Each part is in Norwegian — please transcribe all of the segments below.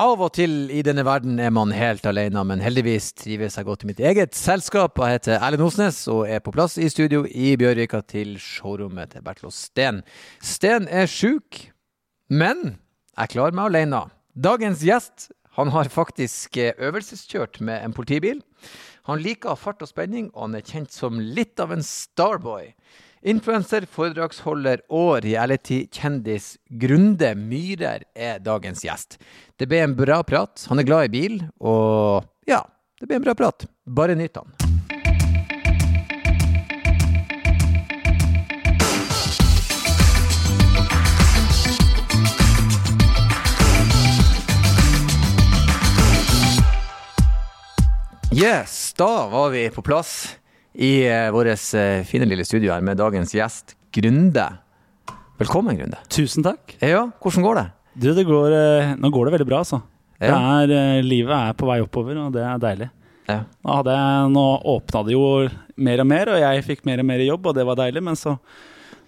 Av og til i denne verden er man helt alene, men heldigvis trives jeg godt i mitt eget selskap. Jeg heter Erlend Osnes og er på plass i studio i Bjørvika til showrommet til Bertil og Steen. Steen er sjuk, men jeg klarer meg alene. Dagens gjest han har faktisk eh, øvelseskjørt med en politibil. Han liker fart og spenning, og han er kjent som litt av en starboy. Influenser, foredragsholder og reality-kjendis Grunde Myhrer er dagens gjest. Det ble en bra prat. Han er glad i bil, og ja, det ble en bra prat. Bare nyt han. Yes, da var vi på plass i uh, vårt uh, fine lille studio her med dagens gjest Grunde. Velkommen, Grunde. Tusen takk. Ja, hvordan går det? Du, det går, eh, nå går det veldig bra, altså. Det Ja. er, eh, livet er på vei oppover, og det er deilig. Ja. Nå, hadde nå åpna det jo mer og mer, og jeg fikk mer og mer jobb, og det var deilig. Men så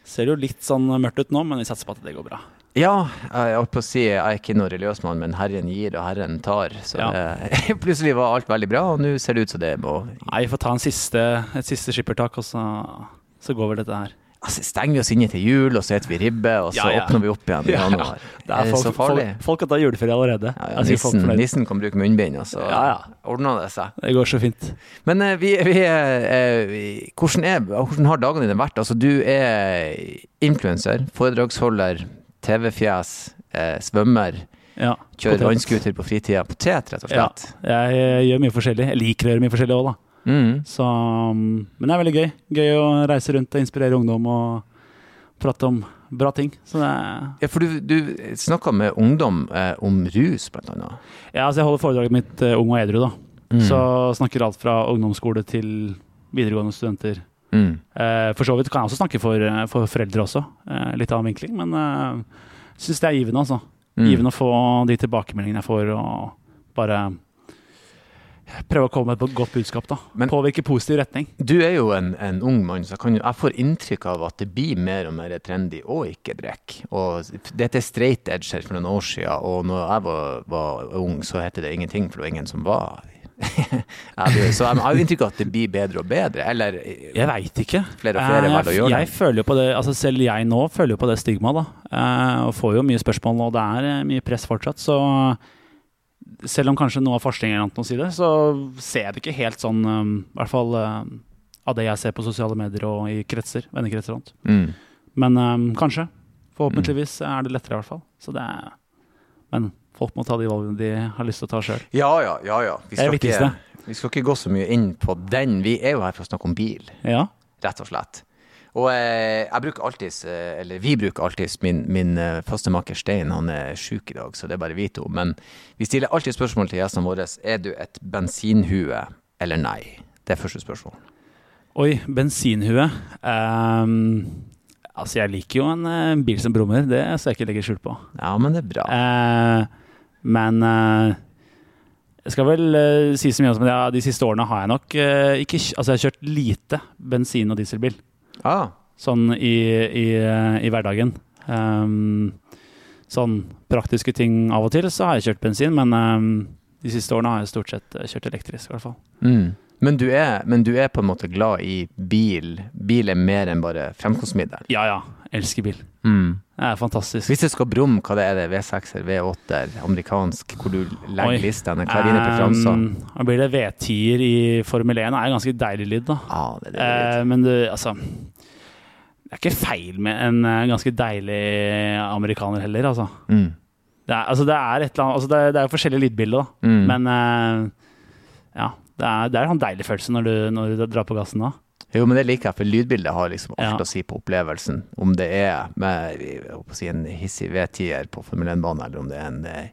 ser det jo litt sånn mørkt ut nå, men vi satser på at det går bra. Ja, jeg holdt på å si jeg er ikke noen religiøs mann, men Herren gir og Herren tar. Så Ja. det, plutselig var alt veldig bra, og nå ser det ut som det må Nei, vi får ta en siste, et siste skippertak, og så, så går vel dette her. altså, Stenger vi oss inne til jul, og så spiser vi ribbe, og så Ja, ja. åpner vi opp igjen i Ja, ja. januar. Det er så folk, farlig? folk, folk kan ta juleferie allerede. Nissen, nissen kan bruke munnbind, og så Ja, ja. ordner det seg. Det går så fint. Men uh, vi, vi, er, eh, vi hvordan, er, hvordan har dagene dine vært? Altså, du er influenser, foredragsholder, TV-fjes, eh, svømmer, Ja, kjører vannscooter på fritida. Potet, rett og Ja, slett. jeg eh, gjør mye forskjellig. Jeg liker å gjøre mye forskjellig òg, da. Mm. Så, um, men det er veldig gøy. Gøy å reise rundt og inspirere ungdom og prate om bra ting. Ja, for du, du snakka med ungdom eh, om rus, blant annet. ja, altså jeg holder foredraget mitt eh, Ung og edru, da. Mm. Så snakker alt fra ungdomsskole til videregående studenter. Mm. Eh, for så vidt kan jeg også snakke for, eh, for foreldre også. Eh, litt annen vinkling, men uh, syns det er givende, altså. Mm. Givende å få de tilbakemeldingene jeg får, og bare prøve å komme med et godt budskap. da. Men- Påvirke positiv retning. Du er jo en, en ung mann, så jeg, kan, jeg får inntrykk av at det blir mer og mer trendy å ikke drikke. Dette er straight edge her for noen år siden, og når jeg var, var ung, så het det ingenting, for det var ingen som var Ja, det- Så jeg har jo inntrykk av at det blir bedre og bedre, eller Jeg veit ikke. Flere og flere Eh, velger å gjøre det. jeg føler jo på det, altså Selv jeg nå føler jo på det stigmaet. da. Eh, og får jo mye spørsmål, og det er eh, mye press fortsatt. Så selv om kanskje noe av forskningen er annet å si det, så ser jeg det ikke helt sånn I hvert fall av det jeg ser på sosiale medier og i kretser, vennekretser og annet. mm. Men kanskje. Forhåpentligvis er det lettere, i hvert fall. Så det er, men folk må ta de valgene de har lyst til å ta sjøl. Ja, ja, ja. ja. Vi, skal ikke, vi skal ikke gå så mye inn på den. Vi er jo her for å snakke om bil. Ja. rett og slett. Og eh, jeg bruker alltid, eh, eller vi bruker alltid, min, min eh, faste maker Stein, han er sjuk i dag, så det er bare vi to. Men vi stiller alltid spørsmål til gjestene våre. Er du et bensinhue eller nei? Det er første spørsmål. Oi, bensinhue. Um, altså, jeg liker jo en en bil som brummer, det skal jeg ikke legge skjul på. Ja, men det er bra. Eh, men eh, jeg skal vel uh, si så mye som at ja, de siste årene har jeg nok uh, ikke Altså, jeg har kjørt lite bensin- og dieselbil. Ah, Sånn i, i, uh, i hverdagen. Um, sånn praktiske ting av og til så har jeg kjørt bensin, men um, de siste årene har jeg stort sett kjørt elektrisk, i hvert fall. mm. men, du er, men du er på en måte glad i bil. Bil er mer enn bare fremkomstmiddel. Ja ja, elsker bil. Mm. Det er fantastisk. Hvis du skal brumme, hva det er det? V6-er, V8-er, amerikansk, hvor du legger Oi. listene? Hva er dine preferanser? Um, blir det V10-er i Formel 1. Det er en ganske deilig lyd, da. Ja, det er det. det er. Eh, men du, altså Det er ikke feil med en eh, ganske deilig amerikaner heller, altså. Mm. Det er, altså, det er et eller annet altså, det, er, det er forskjellige lydbilder, da. Mm. Men uh, ja. Det er, det er en deilig følelse når du, når du drar på gassen da. Jo, men det liker jeg, for lydbildet har liksom alt Ja. å si på opplevelsen. Om det er med si, en hissig V10-er på Formel 1-bane, eller om det er en eh,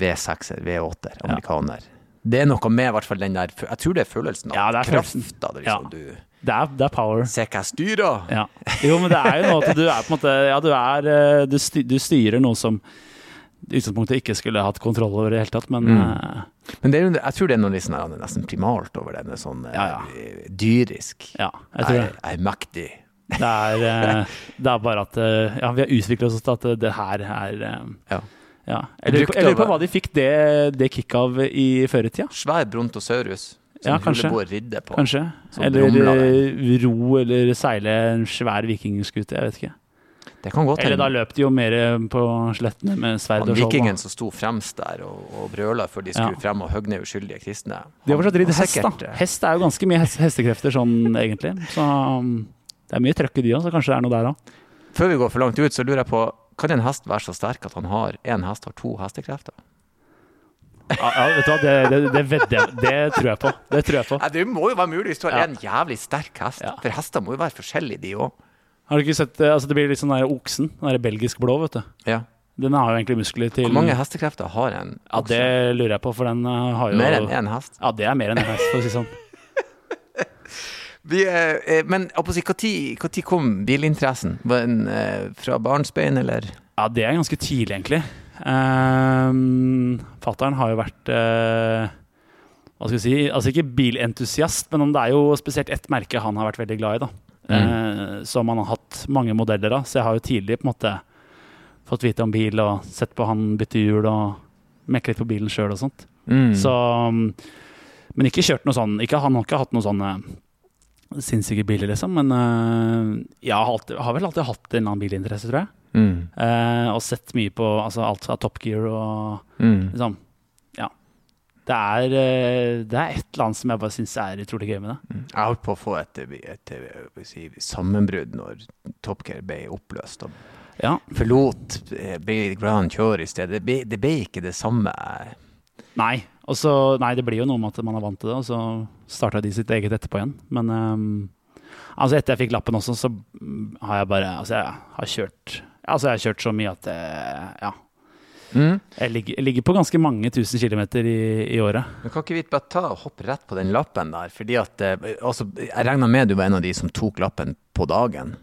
V6-er, V8-er, Ja. amerikaner. Det er noe med i hvert fall den der Jeg tror det er følelsen av Ja, det er krafta. Det, liksom, Ja. du Det er, det er power. Se hva jeg styrer! Ja. Jo, men det er jo noe at du er på en måte Ja, du er eh, Du, styrer noe som utgangspunktet ikke skulle hatt kontroll over i det hele tatt, men Mm. uh, Men det er, jeg tror det er noe litt sånn, nesten primalt over er Sånn eh, Ja, ja. dyrisk. ja, jeg tror. Jeg er mektig. Det er, uh, det er bare at uh, ja, vi har utviklet oss til at det her er Ja. Ja. Jeg lurer på, jeg lurer på hva de fikk det, det kicket av i førertida. Svær brontosaurus som Ja, kanskje. ridde på. Kanskje. Eller ro eller seile en svær vikingskute. Jeg vet ikke. Det kan godt Eller da løp de jo mer på slettene med sverd og skjold. vikingen som sto fremst der og, og brøla før de skulle Ja. frem og høgne uskyldige kristne. De har fortsatt ridd Han- han hest, da. eh, Hest er jo ganske mye hest- hestekrefter sånn, egentlig. Så um, det er mye trøkk i de òg, så kanskje det er noe der òg. Før vi går for langt ut, så lurer jeg på Kan en hest være så sterk at han har én hest har to hestekrefter? Ja, ja, vet du hva, det, det, det vedder jeg Det tror jeg på. Det tror jeg på. Ja, det må jo være mulig hvis du har en jævlig sterk hest. Ja. For hester må jo være forskjellige, de òg. Har du ikke sett det? altså Det blir litt sånn der oksen. Den der belgisk blå, vet du. Ja. Den har jo egentlig muskler til Hvor mange hestekrefter har en Ja, det lurer jeg på, for den eh, har jo Mer enn én hest? Ja, det er mer enn én hest, for å si sånn. Vi, eh, eh, men når kom bilinteressen? Var den eh, fra barnsbein, eller? Ja, det er ganske tidlig, egentlig. Um, Fattern har jo vært uh, Hva skal vi si Altså ikke bilentusiast, men det er jo spesielt ett merke han har vært veldig glad i. da Eh, Som han har hatt mange modeller av. Så jeg har jo tidlig på en måte fått vite om bil og sett på han bytte hjul og mekke litt på bilen sjøl og sånt. Mm. Så um, Men ikke kjørt noe sånn ikke, Han har ikke hatt noe sånn eh, sinnssyke biler, liksom. Men eh, jeg har, alltid, har vel alltid hatt en eller annen bilinteresse, tror jeg. Mm. Eh, og sett mye på altså, alt fra Top Gear og Mm. liksom. Det er, eh, det er et eller annet som jeg bare syns er utrolig gøy med det. Jeg holdt på å få et, et, et, si, sammenbrudd når Top Gear ble oppløst. Og Ja. forlot Big Ble Grand Kjør i stedet. Det ble, det ble ikke det samme. Nei. Også, nei, det blir jo noe med at man er vant til det, og så starta de sitt eget etterpå igjen. Men um, altså etter jeg fikk lappen også, så mm, har jeg bare Altså, jeg har kjørt Altså, jeg har kjørt så mye at det, Ja. Mm. Jeg ligger, jeg ligger på ganske mange tusen kilometer i, i året. Men kan ikke vi bare ta og hoppe rett på den lappen der? Fordi at eh, altså, Jeg regna med du var en av de som tok lappen på dagen.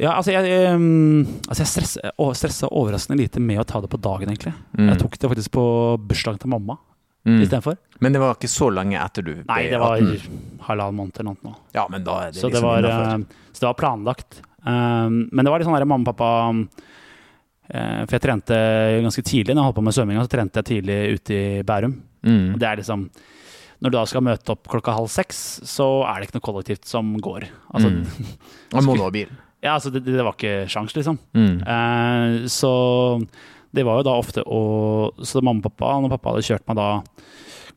Ja, altså jeg, ehm, altså jeg stressa, stressa overraskende lite med å ta det på dagen, egentlig. Mm. Jeg tok det faktisk på bursdagen til mamma Mm. istedenfor. Men det var ikke så lenge etter du ble 18? Nei, det var 18? halvannen måned eller noe. Ja, men da er det Så det, liksom var, eh, så det var planlagt. Um, men det var litt sånn der mamma og pappa For jeg trente ganske tidlig. Når jeg holdt på med svømminga, så trente jeg tidlig ute i Bærum. Mm. Det er liksom Når du da skal møte opp klokka halv seks, så er det ikke noe kollektivt som går. Altså, Mm. Da må nå bil. ja, altså det, det var ikke sjans, liksom. Mm. Eh, så det var jo da ofte å Så mamma og pappa, når pappa hadde kjørt meg da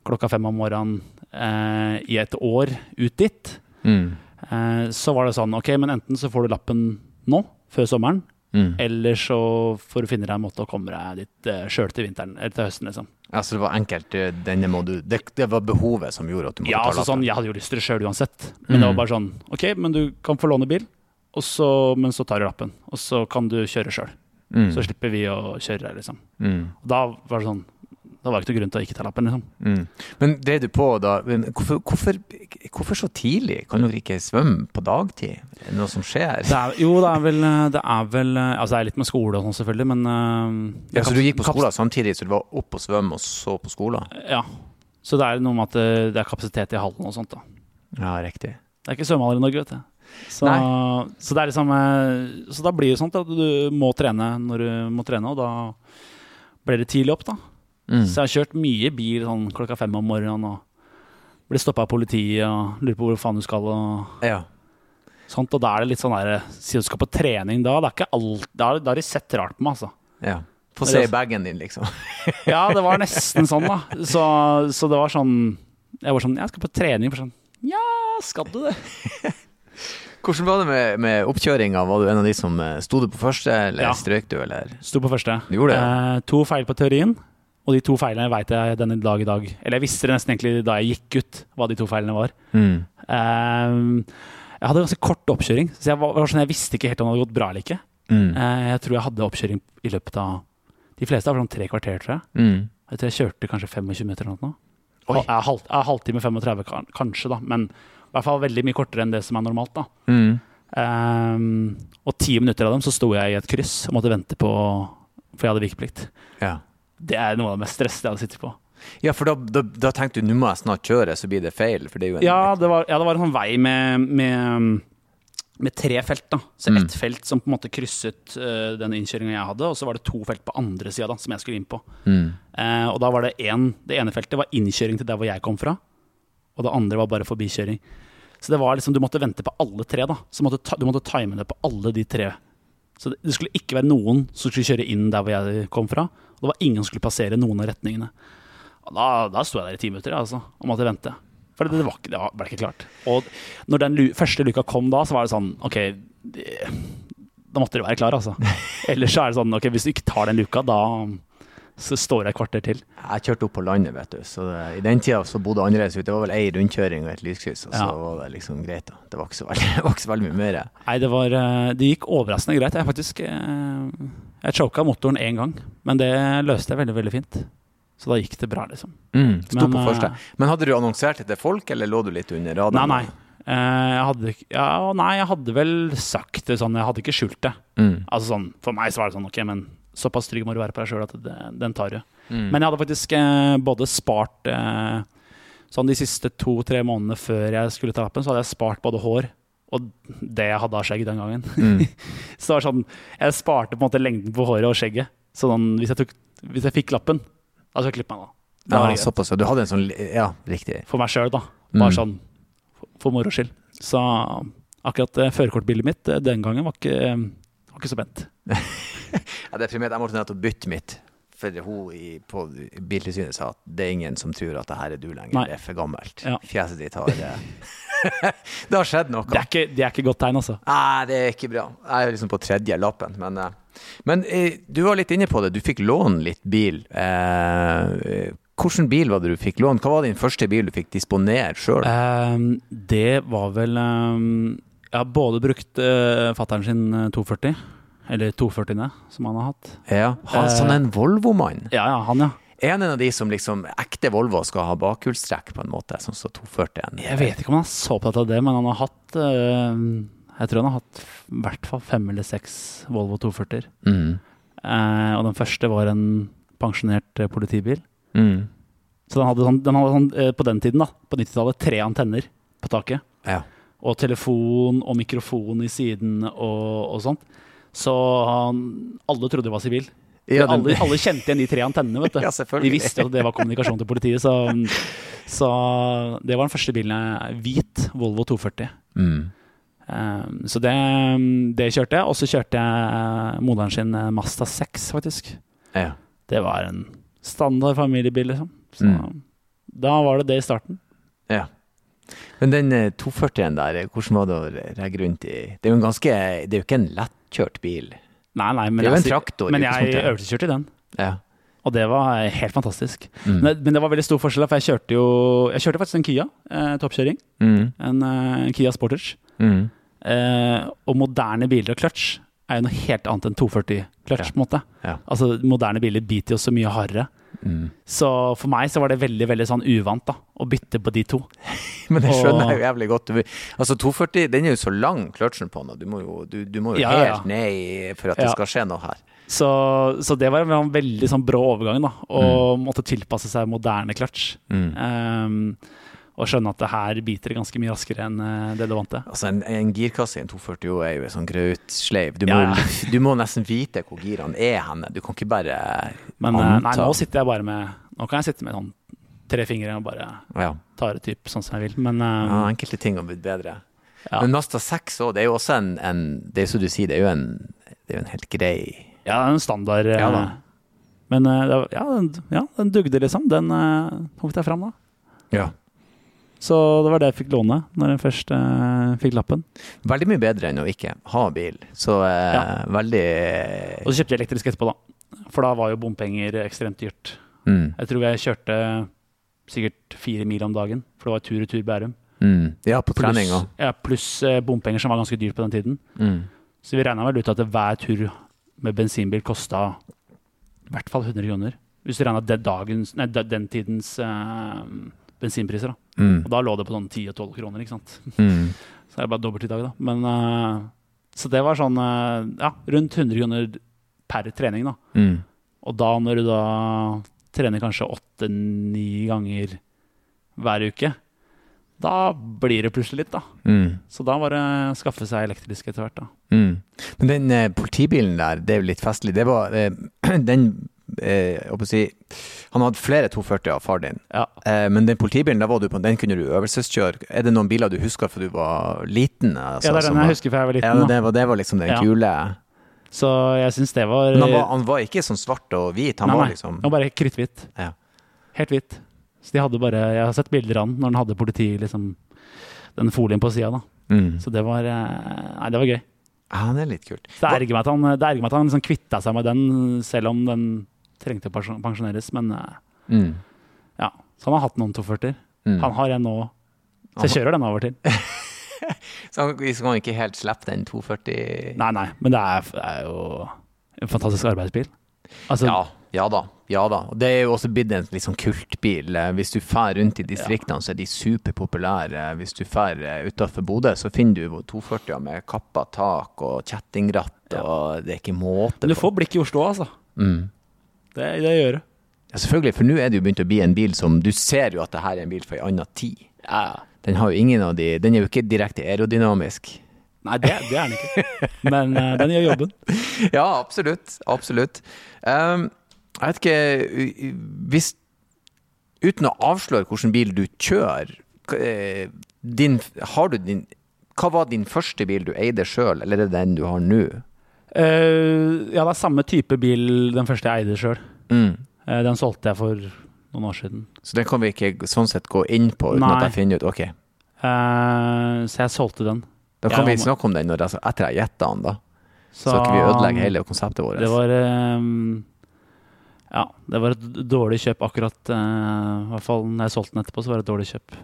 klokka fem om morgenen eh, i et år ut dit, Mm. eh, så var det sånn Ok, men enten så får du lappen nå, før sommeren, Mm. eller så får du finne deg en måte å komme deg dit uh, sjøl til vinteren, eller til høsten, liksom. Ja, Så det var enkelt. eh, Denne må du Det, det var behovet som gjorde at du måtte Ja, ta altså sånn, Jeg hadde jo lyst til det sjøl uansett, men det var Mm. bare sånn Ok, men du kan få låne bil, så, men så tar du lappen, og så kan du kjøre sjøl. Mm. Så slipper vi å kjøre liksom. Mm. Og da var det sånn Da var det ikke noe grunn til å ikke ta lappen, liksom. Mm. Men drev du på da men hvorfor, hvorfor, hvorfor så tidlig? Kan du ikke svømme på dagtid? Er det noe som skjer? Det er, jo, det er vel Det er vel Altså, det er litt med skole og sånn, selvfølgelig, men uh, Ja, så du gikk på skolen samtidig, så du var opp og svømme, og så på skolen? Ja. Så det er noe med at det, det er kapasitet i hallen og sånt, da. Ja, riktig. Det er ikke svømmehaller i Norge, vet du. Så, så det liksom eh, Så da blir det sånn at du må trene når du må trene, og da blir det tidlig opp, da. Mm. Så jeg har kjørt mye bil sånn klokka fem om morgenen og blir stoppa av politiet og lurer på hvor faen du skal og Ja. sånt. Og da er det litt sånn der Si du skal på trening da, det er ikke alt Da har de sett rart på meg, altså. ja. Få se i bagen din, liksom. Ja, det var nesten sånn, da. Så, så det var sånn Jeg var sånn Jeg skal på trening. For sånn Ja, skal du det? Hvordan var det med, med oppkjøringa? Var du en av de som eh, sto du på første, eller Ja. strøk du, eller? Sto på første. Du gjorde det? Eh, to feil på teorien. Og de to feilene veit jeg den dag i dag. Eller jeg visste det nesten egentlig da jeg gikk ut, hva de to feilene var. Mm. Uh, jeg hadde ganske kort oppkjøring, så jeg, var, sånn, jeg visste ikke helt om det hadde gått bra eller ikke. Mm. Uh, jeg tror jeg hadde oppkjøring i løpet av De fleste var sånn tre kvarter, tror jeg. Mm. Jeg tror jeg kjørte kanskje 25 meter eller noe. Jeg er halv, halvtime 35 kan- kanskje, da. Men i hvert fall veldig mye kortere enn det som er normalt. da. Mm. Ehm, og ti minutter av dem så sto jeg i et kryss og måtte vente på For jeg hadde vikeplikt. Ja. Det er noe av det mest stressede jeg hadde sittet på. ja, for da, da, da tenkte du nå må jeg snart kjøre, så blir det feil, det Ja, det var, ja, det var en sånn vei med, med med tre felt. da Så Mm. felt som på en måte krysset uh, den innkjøringa jeg hadde, og så var det to felt på andre sida som jeg skulle inn på. Mm. Uh, og da var det en, Det ene feltet var innkjøring til der hvor jeg kom fra, og det andre var bare forbikjøring. Så det var liksom, du måtte vente på alle tre. da Så måtte Du måtte time det på alle de tre. Så det, det skulle ikke være noen som skulle kjøre inn der hvor jeg kom fra. Og det var ingen som skulle passere noen av retningene. Og da, da sto jeg der i ti minutter altså, og måtte vente. For det, det, var ikke, det ble ikke klart. Og når den lu første luka kom da, så var det sånn OK, da måtte du være klar, altså. Ellers så er det sånn OK, hvis du ikke tar den luka, da så står jeg et kvarter til. Jeg kjørte opp på landet, vet du. Så det, I den tida så bodde annerledes ut. Det var vel ei rundkjøring og et lyskryss, og så Ja. var det liksom greit. da. Det var ikke så veldig, ikke så veldig mye mer. Nei, det var eh, Det gikk overraskende greit. Jeg faktisk eh, Jeg choka motoren én gang, men det løste jeg veldig, veldig fint. Så da gikk det bra, liksom. Mm, Men, på eh, første. Men hadde du annonsert det til folk, eller lå du litt under radaren? Nei, nei. Eh, jeg hadde Ja, nei, jeg hadde vel sagt det sånn. Jeg hadde ikke skjult det. Mm. Altså sånn, For meg så var det sånn, ok, men såpass trygg må du være på deg sjøl at det, den tar du. Mm. Men jeg hadde faktisk eh, både spart eh, Sånn de siste to-tre månedene før jeg skulle ta lappen, så hadde jeg spart både hår og det jeg hadde av skjegg den gangen. Mm. så det var sånn Jeg sparte på en måte lengden på håret og skjegget. Sånn, hvis, jeg tok, hvis jeg fikk lappen, da skulle jeg klippe meg. da. Da Ja, såpass. Du hadde en sånn Ja, riktig. For meg sjøl, da. Bare Mm. sånn for, for moro skyld. Så akkurat eh, førerkortbildet mitt eh, den gangen var ikke, eh, var ikke så spent. Jeg er deprimert. Jeg måtte nettopp bytte mitt. For hun i, på Biltilsynet sa at det er ingen som tror at det her er du lenger. Nei. Det er for gammelt. Ja. Fjeset ditt har det. Det har skjedd noe. Det er ikke, det er ikke godt tegn, altså. Nei, det er ikke bra. Jeg er liksom på tredje lappen. Men, eh, men eh, du var litt inne på det. Du fikk låne litt bil. Eh, Hvilken bil var det du fikk låne? Hva var din første bil du fikk disponere sjøl? Um, det var vel ehm, Jeg har både brukt uh, fattern sin eh, 240, eller 240-ene, som han har hatt. Ja. Han, Eh, sånn en Volvo-mann. Ja, ja, han, ja. Er han en av de som liksom ekte Volvo skal ha bakhjulstrekk, på en måte? Sånn som 240-en? Jeg vet ikke om han er så opptatt av det, men han har hatt uh, Jeg tror han har hatt i hvert fall fem eller seks Volvo 240-er. Mm. Uh, og den første var en pensjonert eh, politibil. Mm. Så den hadde, sånn, den hadde sånn, eh, på den tiden, da, på 90-tallet, tre antenner på taket. Ja. Og telefon og mikrofon i siden og, og sånt. Så han, alle trodde det var sivil. Ja, alle, alle kjente igjen de tre antennene. vet du. Ja. De visste at det var kommunikasjon til politiet. Så, så det var den første bilen jeg Hvit Volvo 240. Mm. Um, så det, det kjørte jeg. Og så kjørte jeg moderen sin Masta Mazda 6, faktisk. Ja. Det var en standard familiebil, liksom. Så Mm. da var det det i starten. ja. Men den eh, 240-en der, eh, hvordan var det å regge rundt i Det er jo en ganske Det er jo ikke en lettkjørt bil. Nei, nei, men Det er jo en traktor, Men jeg øvelseskjørte i den. Ja. Og det var helt fantastisk. Mm. Men, men det var veldig stor forskjell, for jeg kjørte jo Jeg kjørte faktisk en Kia, eh, toppkjøring. Mm. En eh, Kia Sportage. Mm. Eh, og moderne biler og clutch er jo noe helt annet enn 240 clutch. Ja. på en måte. Altså Moderne biler biter jo så mye hardere. Mm. Så for meg så var det veldig veldig sånn uvant da å bytte på de to. Men det skjønner jeg jo jævlig godt. Altså 240, den er jo så lang, kløtsjen på den. Du må jo, du, du må jo Ja, helt ja. ned i, for at det Ja. skal skje noe her. Så, så det var en veldig sånn brå overgang, da. Å Mm. måtte tilpasse seg moderne clutch. Um, og skjønne at det her biter ganske mye raskere enn eh, det du vant til. Altså En, en girkasse i en 240 er jo en sånn grautsleiv. Du, Ja, ja. du må nesten vite hvor girene er henne. Du kan ikke bare Men anta. nei, nå sitter jeg bare med Nå kan jeg sitte med sånn tre fingre og bare Ja. ta det typ sånn som jeg vil. Men um, ja, enkelte ting har blitt bedre. Ja. Men Mazda 6 òg, det er jo også en, en Det er som du sier, det er jo en, det er jo en helt grei ja, det er en standard. eh, Ja da. Men eh, ja, den, ja, den dugde, liksom. Den uh, hoppet jeg fram, da. Ja. Så det var det jeg fikk låne når jeg først eh, fikk lappen. Veldig mye bedre enn å ikke ha bil. Så eh, Ja. veldig Og så kjøpte jeg elektrisk etterpå, da. For da var jo bompenger ekstremt dyrt. mm, Jeg tror jeg kjørte sikkert fire mil om dagen, for det var tur-retur Bærum. mm. Ja, på trening òg. ja, pluss eh, bompenger, som var ganske dyrt på den tiden. Mm. Så vi regna vel ut at hver tur med bensinbil kosta i hvert fall 100 kroner. Hvis du regna den, den tidens eh, bensinpriser. da. Mm. Og da lå det på sånn 10-12 kroner. ikke sant? Mm. Så det er bare dobbelt i dag, da. Men, uh, så det var sånn uh, ja, rundt 100 kroner per trening. da. Mm. Og da når du da trener kanskje åtte-ni ganger hver uke, Da blir det plutselig litt, da. Mm. Så da var det å skaffe seg elektrisk etter hvert, da. Mm. Men den eh, politibilen der, det er jo litt festlig. Det var eh, den eh, si, Han hadde flere 240 av far din. Ja. Eh, men den politibilen, da var du på, den kunne du øvelseskjøre. Er det noen biler du husker fra du var liten? Altså, ja, det er den jeg var- husker fra jeg var liten. Ja, det var, det var liksom den Ja. kule Så jeg syns det var han var, han var ikke sånn svart og hvit, han Nei, var liksom var bare kritthvit. Ja. Helt hvit. Så de hadde bare Jeg har sett bilder av han når han hadde politi, liksom Den folien på sida, da. mm. Så det var eh, Nei, det var gøy. Ja, det er litt kult. Det erger meg at han, meg at han liksom kvitta seg med den, selv om den trengte å pensjoneres. Men eh, Mm. ja, så han har hatt noen 240. Mm. Han har en nå. Så jeg kjører den av og til. Så han kan ikke helt slippe den 240 Nei, nei, men det er, det er jo en fantastisk arbeidsbil. Altså, Ja, ja da. Ja da. Og det er jo også blitt en liksom kultbil. Eh, Hvis du drar rundt i distriktene, så er de superpopulære. Hvis du drar utafor Bodø, så finner du 240 med kappa tak og kjettingratt, og det er ikke måte Men du får blikk i Oslo, altså. Mm. Det, det gjør du. Ja, selvfølgelig, for nå er det jo begynt å bli en bil som Du ser jo at det her er en bil fra en annen tid. Ja, Den har jo ingen av de Den er jo ikke direkte aerodynamisk. Nei, det, det er den ikke. Men uh, den gjør jobben. Ja, absolutt. Absolutt. Um, jeg vet ikke Hvis Uten å avsløre hvilken bil du kjører eh, din, Har du din Hva var din første bil du eide sjøl, eller er det den du har nå? Eh, ja, det er samme type bil den første jeg eide sjøl. Mm. den solgte jeg for noen år siden. Så den kan vi ikke sånn sett gå inn på uten Nei. at jeg finner ut Ok, Eh, så jeg solgte den. da kan Ja, vi snakke om den når, jeg- etter jeg gjetta den, da. Så, ikke vi ødelegger hele konseptet vårt. Det var eh, Ja, det var et dårlig kjøp akkurat eh, I hvert fall når jeg solgte den etterpå, så var det et dårlig kjøp.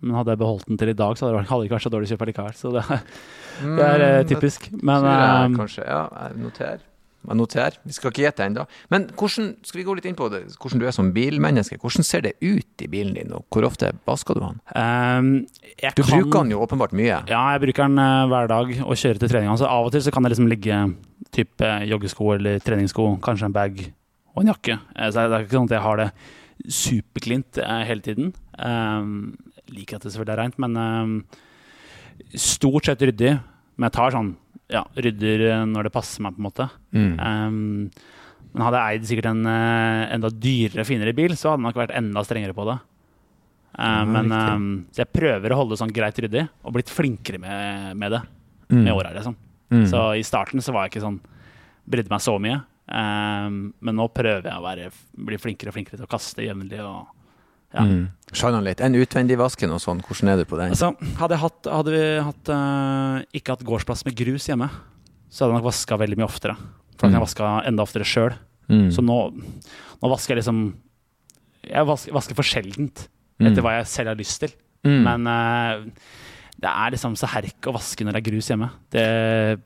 Men hadde jeg beholdt den til i dag, så hadde det ikke vært så dårlig kjøp likevel. Så det, det er eh, Mm, typisk. Men jeg eh, kanskje, ja, jeg noterer. Jeg noterer. Vi skal ikke gjette ennå. Men hvordan, skal vi gå litt inn på det, hvordan du er som bilmenneske? Hvordan ser det ut i bilen din, og hvor ofte vasker du den? Um, Du kan- bruker den jo åpenbart mye. Ja, jeg bruker den eh, hver dag og kjører til treninga. Så av og til så kan det liksom ligge type eh, joggesko eller treningssko, kanskje en bag og en jakke. Eh, Så det er ikke sånn at jeg har det superklint eh, hele tiden. Um, liker at det selvfølgelig er rent, men um, stort sett ryddig. Men jeg tar sånn ja, rydder eh, når det passer meg, på en måte. Mm. Um, men hadde jeg eid sikkert en eh, enda dyrere, finere bil, så hadde jeg nok vært enda strengere på det. Uh, Ja, men um, så jeg prøver å holde det sånn greit ryddig, og blitt flinkere med, med det Mm. med åra. Liksom. Mm. Så i starten så var jeg ikke sånn brydde meg så mye. Um, men nå prøver jeg å være, bli flinkere og flinkere til å kaste jevnlig. Og, ja. Mm. Skjønner litt. En utvendig vaske og sånn, hvordan er du på den? Altså, hadde, hatt, hadde vi hatt, uh, ikke hatt gårdsplass med grus hjemme, så hadde jeg nok vaska veldig mye oftere. For da kan jeg Mm. vaske enda oftere sjøl. Mm. Så nå, nå vasker jeg liksom Jeg vasker, vasker for sjeldent Mm. etter hva jeg selv har lyst til. Mm. Men uh, det er liksom så herk å vaske når det er grus hjemme. Det,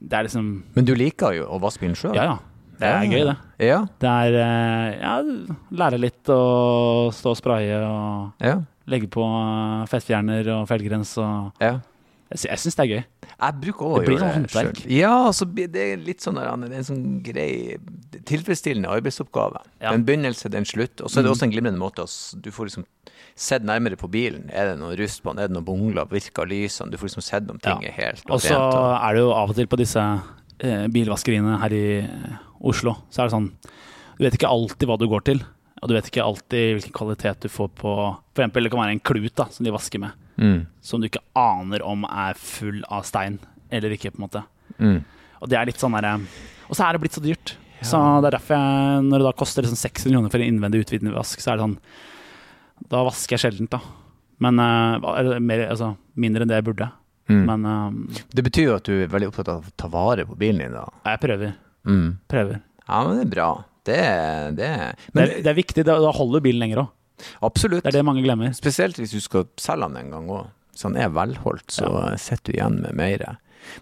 det er liksom Men du liker jo å vaske bilen sjøl? Ja, ja. Det er gøy, det. Ja, Det er eh, Ja, lære litt å stå og spraye og ja, legge på eh, fettfjerner og feltgrens og ja. Jeg, jeg syns det er gøy. Jeg bruker også å Det blir gjøre sånn det håndverk. Ja, så det er litt sånn det er en sånn grei, tilfredsstillende arbeidsoppgave. Ja. en begynnelse, det er en slutt. Og så er det Mhm. også en glimrende måte å Du får liksom sett nærmere på bilen. Er det noe rust på den? Er det noen bungler? Virker lysene? Du får liksom sett om ting Ja. er helt Og så er det jo av og til på disse eh, bilvaskeriene her i eh, Oslo, så er det sånn Du vet ikke alltid hva du går til, og du vet ikke alltid hvilken kvalitet du får på For eksempel det kan være en klut da, som de vasker med, mm. som du ikke aner om er full av stein eller ikke, på en måte. Mm. Og det er litt sånn derre Og så er det blitt så dyrt. Så det er derfor jeg, når det da koster liksom 600 kroner for en innvendig utvidende vask, så er det sånn Da vasker jeg sjeldent, da. Men uh, mer, altså, mindre enn det jeg burde. Mm. Men um, Det betyr jo at du er veldig opptatt av å ta vare på bilen din, da. jeg prøver. Mm. Prøver. Ja, men det er bra. Det det. Men det, er, det er viktig. Da, da holder bilen lenger òg. absolutt. Det er det mange glemmer. Spesielt hvis du skal selge den en gang òg. Hvis den er velholdt, så sitter du igjen med mer.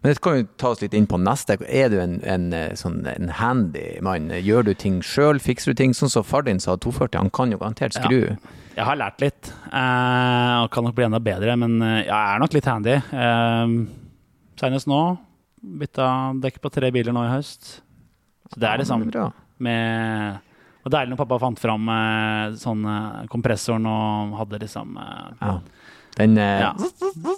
Men det kan jo ta oss litt inn på neste. Er du en, en, eh, sånn, en handy mann? Gjør du ting sjøl? Fikser du ting? Sånn som far din sa, 240, han kan jo garantert skru. Jeg har lært litt, eh, og kan nok bli enda bedre, men eh, jeg er nok litt handy. Eh, Senest nå. Bytta dekk på tre biler nå i høst. Så det er liksom Ja, med Og deilig når pappa fant fram eh, sånn eh, kompressoren og hadde liksom eh, Ja. Den, eh, Ja.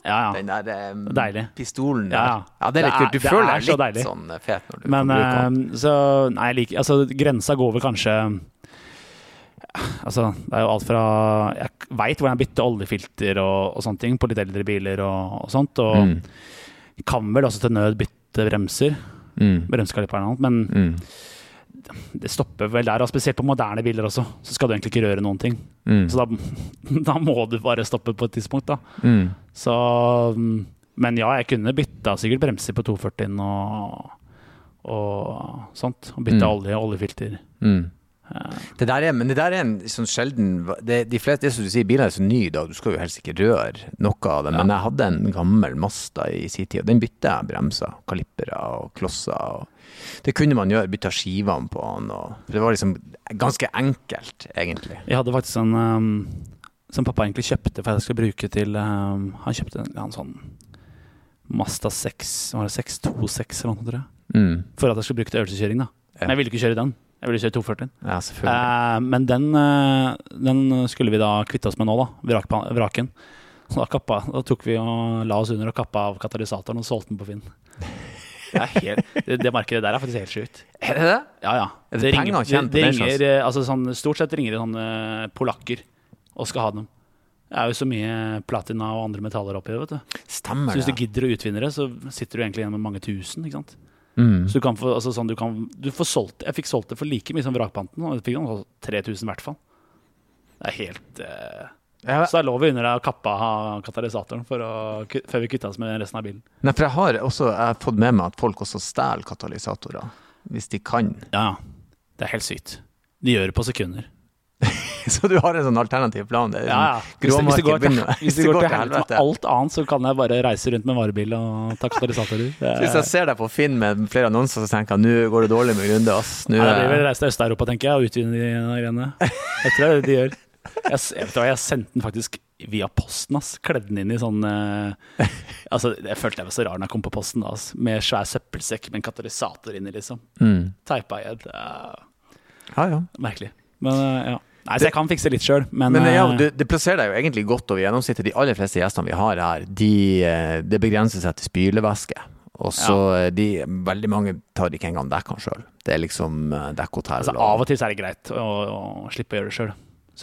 Ja, ja. den der um, pistolen der. Ja, det er litt kult. Du føler er deg litt deilig. sånn eh, fet når du Men kan den. så Nei, jeg liker Altså, grensa går vel kanskje Altså, det er jo alt fra Jeg veit hvordan jeg bytter oljefilter og, og sånne ting på litt eldre biler og, og sånt. Og Mm. kan vel også til nød bytte bremser. Mm. Bremsekaliper og annet. Men Mm. Det stopper vel der. Og spesielt på moderne biler også, så skal du egentlig ikke røre noen ting. Mm. Så da, da må du bare stoppe på et tidspunkt, da. Mm. Så mm, Men ja, jeg kunne bytta sikkert bremser på 240 og, og sånt. Og bytta Mm. olje, oljefilter. Mm. Det der er, men det der er en sånn sjelden det, De fleste, det som du sier, biler er så nye i dag, du skal jo helst ikke røre noe av det. Men jeg hadde en gammel Masta i sin tid, og den bytta jeg bremser, kalipere og klosser. Og det kunne man gjøre, bytta skivene på den. Og det var liksom ganske enkelt, egentlig. Jeg hadde faktisk en um, som pappa egentlig kjøpte for jeg skulle bruke til um, Han kjøpte en, en sånn Masta 6, var det 626 eller noe, tror jeg. Mm. For at jeg skulle bruke til øvelseskjøring, da. Ja. Men jeg ville ikke kjøre den. Jeg ville kjørt 240. Ja, selvfølgelig. Eh, men den, eh, den skulle vi da kvitte oss med nå, da. Vrak, vraken. Så da, kappa, da tok vi og la oss under og kappa av katalysatoren og solgte den på Finn. Det, helt, det, det markedet der er faktisk helt sjukt. er det det? Ja, ja. Det tjene på det ringer, eh, altså sånn, Stort sett ringer det sånne polakker og skal ha dem. Det er jo så mye platina og andre metaller oppi det. vet du. Stemmer Så hvis du gidder å utvinne det, så sitter du egentlig igjen med mange tusen. ikke sant? Mm. Så du kan få, altså sånn, du kan, du får solgt, Jeg fikk solgt det for like mye som vrakpanten. Og jeg fikk noen, 3000 i hvert fall. Det er helt eh, Ja, Så det er lov å under deg å kappe av katalysatoren for å, før vi kvitta oss med resten av bilen. Nei, for jeg har også jeg har fått med meg at folk også stjeler katalysatorer, hvis de kan. Ja, ja. Det er helt sykt. De gjør det på sekunder. Så du har en sånn alternativ plan? Det Ja, ja. Hvis, hvis det går til, hvis det går til helvete med alt annet, så kan jeg bare reise rundt med varebil og ta katalysatorer. Det, Hvis jeg ser deg på Finn med flere annonser, så tenker jeg nå går det dårlig med Grunde. ass. Nå Nei, jeg vil er- til Øst-Europa, tenker jeg, og utvinne de greiene. Jeg tror det er det de gjør. Jeg, vet vet hva, jeg sendte den faktisk via posten. ass. Kledde den inn i sånn eh, Altså, Jeg følte jeg var så rar når jeg kom på posten, da, ass. med svær søppelsekk med en katalysator inni, liksom. Mm. Teipa i et uh, Ja, ja. merkelig. Men uh, ja. Nei, så jeg kan fikse litt sjøl, men, Men ja, eh, det, det plasserer deg jo egentlig godt over gjennomsnittet. De aller fleste gjestene vi har her, de, eh, det begrenser seg til spylevæske. Og så ja. de, veldig mange tar ikke engang dekkene sjøl. Det er liksom eh, dekkhotell. altså, Av og til så er det greit å, å slippe å gjøre det sjøl.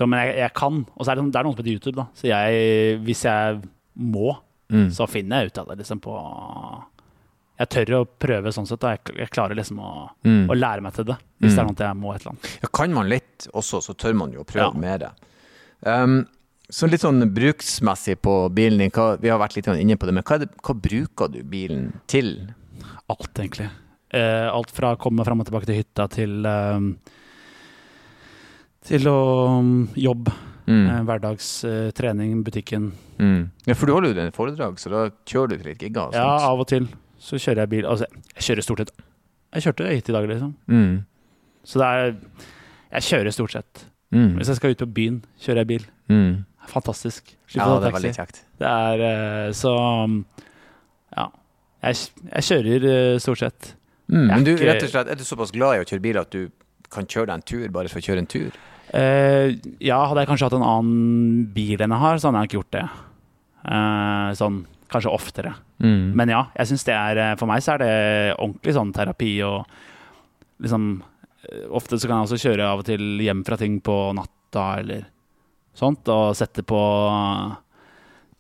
Men jeg, jeg kan. Og så er det, det er noen som heter YouTube, da. Så jeg, hvis jeg må, Mm. så finner jeg ut av det liksom på Jeg tør å prøve sånn sett. Da. Jeg, jeg klarer liksom å, Mm. å lære meg til det. Hvis det er Mm. noe jeg må et eller annet. Ja, kan man litt også, så tør man jo å prøve Ja. mer. Um, så litt sånn bruksmessig på bilen din, hva, vi har vært litt inne på det, men hva, er det, hva bruker du bilen til? Alt, egentlig. Uh, alt fra å komme fram og tilbake til hytta til eh, Til å um, jobb. Mm. Hverdagstrening, hverdags eh, butikken. Mm. Ja, for du holder jo den foredrag, så da kjører du til litt gigger Ja, av og til så kjører jeg bil. Altså, jeg kjører stort sett Jeg kjørte hit i dag, liksom. Mm. Så det er Jeg kjører stort sett. Mm. Hvis jeg skal ut på byen, kjører jeg bil. Mm. Fantastisk. Ja, Slipper å det ta litt taxi. kjekt. Det er eh, så Ja. Jeg, jeg kjører eh, stort sett. Mm. Men du, ikke- rett og slett, er du såpass glad i å kjøre bil at du kan kjøre deg en tur bare for å kjøre en tur? Uh, ja, hadde jeg kanskje hatt en annen bil enn jeg har, så hadde jeg ikke gjort det. Uh, sånn kanskje oftere. Mm. Men ja, jeg synes det er eh, For meg så er det ordentlig sånn terapi og liksom eh, Ofte så kan jeg også kjøre av og til hjem fra ting på natta eller sånt, og sette på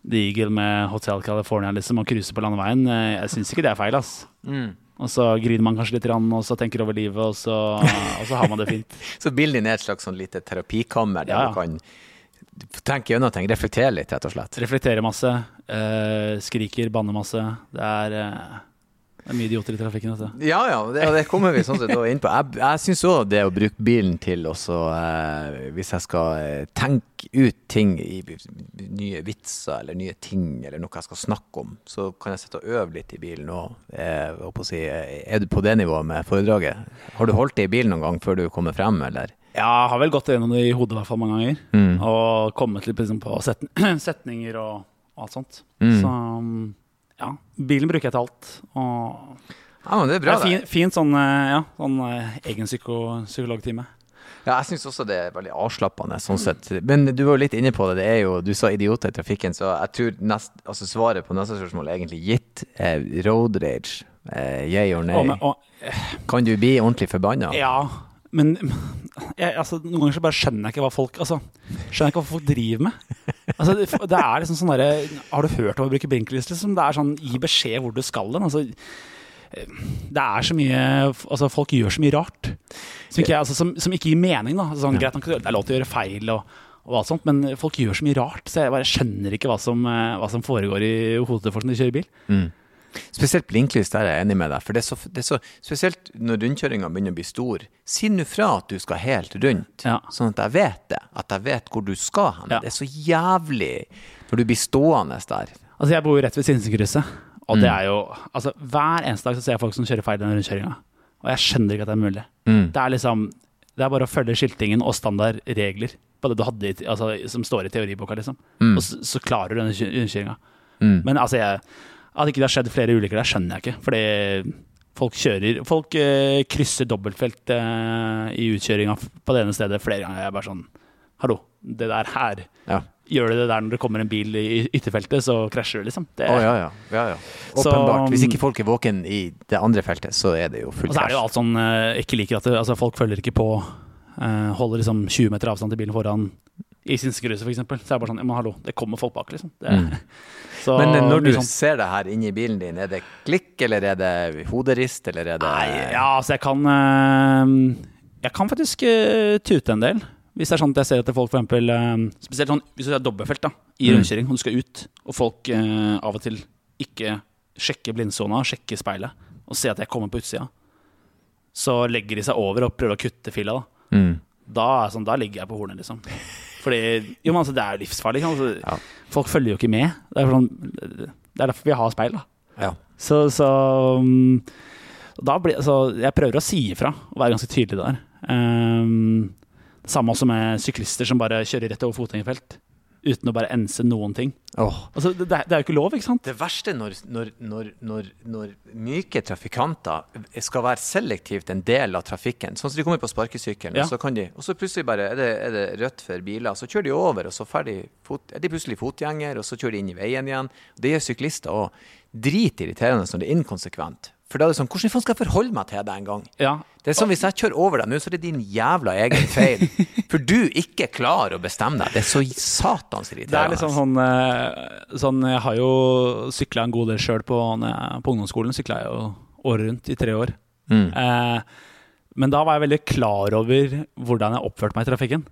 The Eagle med Hotel California liksom, og cruise på landeveien. Eh, Jeg syns ikke det er feil, ass. Mm. Og så griner man kanskje litt, og så tenker over livet, og så, og så har man det fint. Så bildet er et slags sånn lite terapikammer der ja. du kan tenke gjennom ting, reflektere litt, rett og slett. Reflekterer masse, eh, skriker, banner masse. Det er, eh, det er mye idioter i trafikken, Dette. Ja, ja, det, det kommer vi sånn sett også inn på. Jeg, jeg syns òg det å bruke bilen til også eh, Hvis jeg skal eh, tenke ut ting i nye vitser eller nye ting eller noe jeg skal snakke om, så kan jeg sitte og øve litt i bilen òg. Eh, si, eh, er du på det nivået med foredraget? Har du holdt det i bilen noen gang før du kommer frem, eller? Jeg har vel gått gjennom det i hodet i hvert fall mange ganger. Mm. Og kommet litt liksom, på setn setninger og, alt sånt. Mm. Så ja, bilen bruker jeg til alt. Og Ja, men det er det bra, er det. fin, fint sånn, eh, ja, sånn eh, egen psyko, psykologtime. Ja, jeg syns også det er veldig avslappende, sånn sett. Men du var jo litt inne på det. det er jo, Du sa idioter i trafikken, så jeg tror nest, altså svaret på neste spørsmål er egentlig gitt. Eh, road rage. Eh, yeah or nay. Men- Kan du bli ordentlig forbanna? ja, men jeg, altså, noen ganger så bare skjønner jeg ikke hva folk Altså, skjønner jeg ikke hva folk driver med. Altså, det, det er liksom sånn derre Har du hørt om å bruke blinklys, liksom? Det er sånn gi beskjed hvor du skal hen. Altså, det er så mye Altså, folk gjør så mye rart som ikke, altså, som, som ikke gir mening, da. Sånn, greit det er lov til å gjøre feil og, og alt sånt, men folk gjør så mye rart, så jeg bare skjønner ikke hva som, eh, hva som foregår i hodet til folk når de kjører bil. Spesielt blinklys, der er jeg enig med deg. For det er så, det er så Spesielt når rundkjøringa begynner å bli stor. Si nå fra at du skal helt rundt, Ja. sånn at jeg vet det. At jeg vet hvor du skal hen. Ja. Det er så jævlig når du blir stående der. Altså, jeg bor jo rett ved Sinsenkrysset, og Mm. det er jo Altså, hver eneste dag så ser jeg folk som kjører feil i den rundkjøringa, og jeg skjønner ikke at det er mulig. Mm. Det er liksom Det er bare å følge skiltingen og standardregler på det du hadde i, altså, som står i teoriboka, liksom. Og så, så klarer du denne kjø- rundkjøringa. Mm. Men altså, jeg, at ikke det har skjedd flere ulykker der, skjønner jeg ikke. Fordi folk kjører Folk eh, krysser dobbeltfelt eh, i utkjøringa på det ene stedet flere ganger. Jeg er bare sånn Hallo, det der her Ja. Gjør du det der når det kommer en bil i ytterfeltet, så krasjer du, liksom. Det, oh, ja, ja. ja, ja. Så- Åpenbart. Hvis ikke folk er våken i det andre feltet, så er det jo full Og så er det jo alt sånn eh, ikke liker at det, altså, folk følger ikke på. holder liksom 20 meter avstand til bilen foran i Sinsekrysset, f.eks. Så er det bare sånn ja, Men hallo, det kommer folk bak, liksom. Det, Mm. så, Men eh, når du sånn- ser det her inni bilen din, er det klikk, eller er det hoderist, eller er det Nei, ja, altså jeg kan eh, Jeg kan faktisk eh, tute en del. Hvis det er sånn at jeg ser at folk for eksempel Spesielt sånn hvis du er dobbeltfelt da, i Mm. rundkjøring, og du skal ut, og folk av og til ikke sjekker blindsona, sjekker speilet, og ser at jeg kommer på utsida, så legger de seg over og prøver å kutte filla. da Mm. da, sånn, da ligger jeg på hornet, liksom. Fordi jo, men altså, det er jo livsfarlig. Altså, Ja. Folk følger jo ikke med. Det er, sånn, det er derfor vi har speil. da ja. Så, så um, da blir, altså, Jeg prøver å si ifra og være ganske tydelig der. Um, det samme også med syklister som bare kjører rett over fotgjengerfelt uten å bare ense noen ting. Oh. Altså, det, det er jo ikke lov, ikke sant? Det verste når, når, når, når, når myke trafikanter skal være selektivt en del av trafikken. Sånn som de kommer på sparkesykkelen, Ja. og, så kan de, og så plutselig bare er det, er det rødt for biler. Så kjører de over, og så de fot, er de plutselig fotgjenger, og så kjører de inn i veien igjen. Det gjør syklister òg. Dritirriterende når det er inkonsekvent. For da er det sånn, hvordan faen skal jeg forholde meg til det en gang? Ja. Det er sånn, hvis jeg kjører over deg nå, så er det din jævla egen feil. For du ikke klarer å bestemme deg. Det er så satans Det er liksom sånn, eh, sånn Jeg har jo sykla en god del sjøl på, på ungdomsskolen. Sykla jeg jo året rundt i tre år. Mm. Eh, men da var jeg veldig klar over hvordan jeg oppførte meg i trafikken.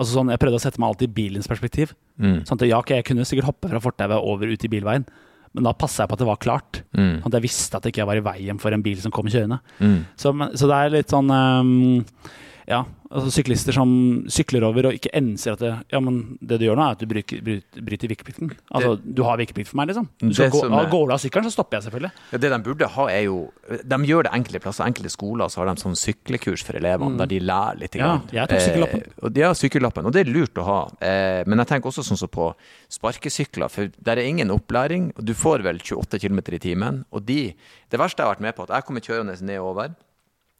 Altså sånn, Jeg prøvde å sette meg alltid i bilens perspektiv. Mm. Sånn at ja, okay, Jeg kunne sikkert hoppe fra fortauet over ut i bilveien, men da passa jeg på at det var klart. Mm. At jeg visste at det ikke var i veien for en bil som kom kjørende. Mm. Så, så det er litt sånn ehm, Ja, altså syklister som sykler over og ikke enser at det, ja, men det du gjør nå, er at du bryter, bryter, vikeplikten. Altså, du har vikeplikt for meg, liksom. Du skal gå, er- går du av sykkelen, så stopper jeg selvfølgelig. Ja, det de burde ha, er jo De gjør det enkelte plasser. Enkelte skoler så har de sånn syklekurs for elevene, der de lærer litt. Mm. Ja, jeg tok sykkellappen. Eh, og, ja, sykkellappen. Og det er lurt å ha. Eh, men jeg tenker også sånn som på sparkesykler, for der er ingen opplæring. Du får vel 28 km i timen. Og de Det verste jeg har vært med på, at jeg kommer kjørende nedover.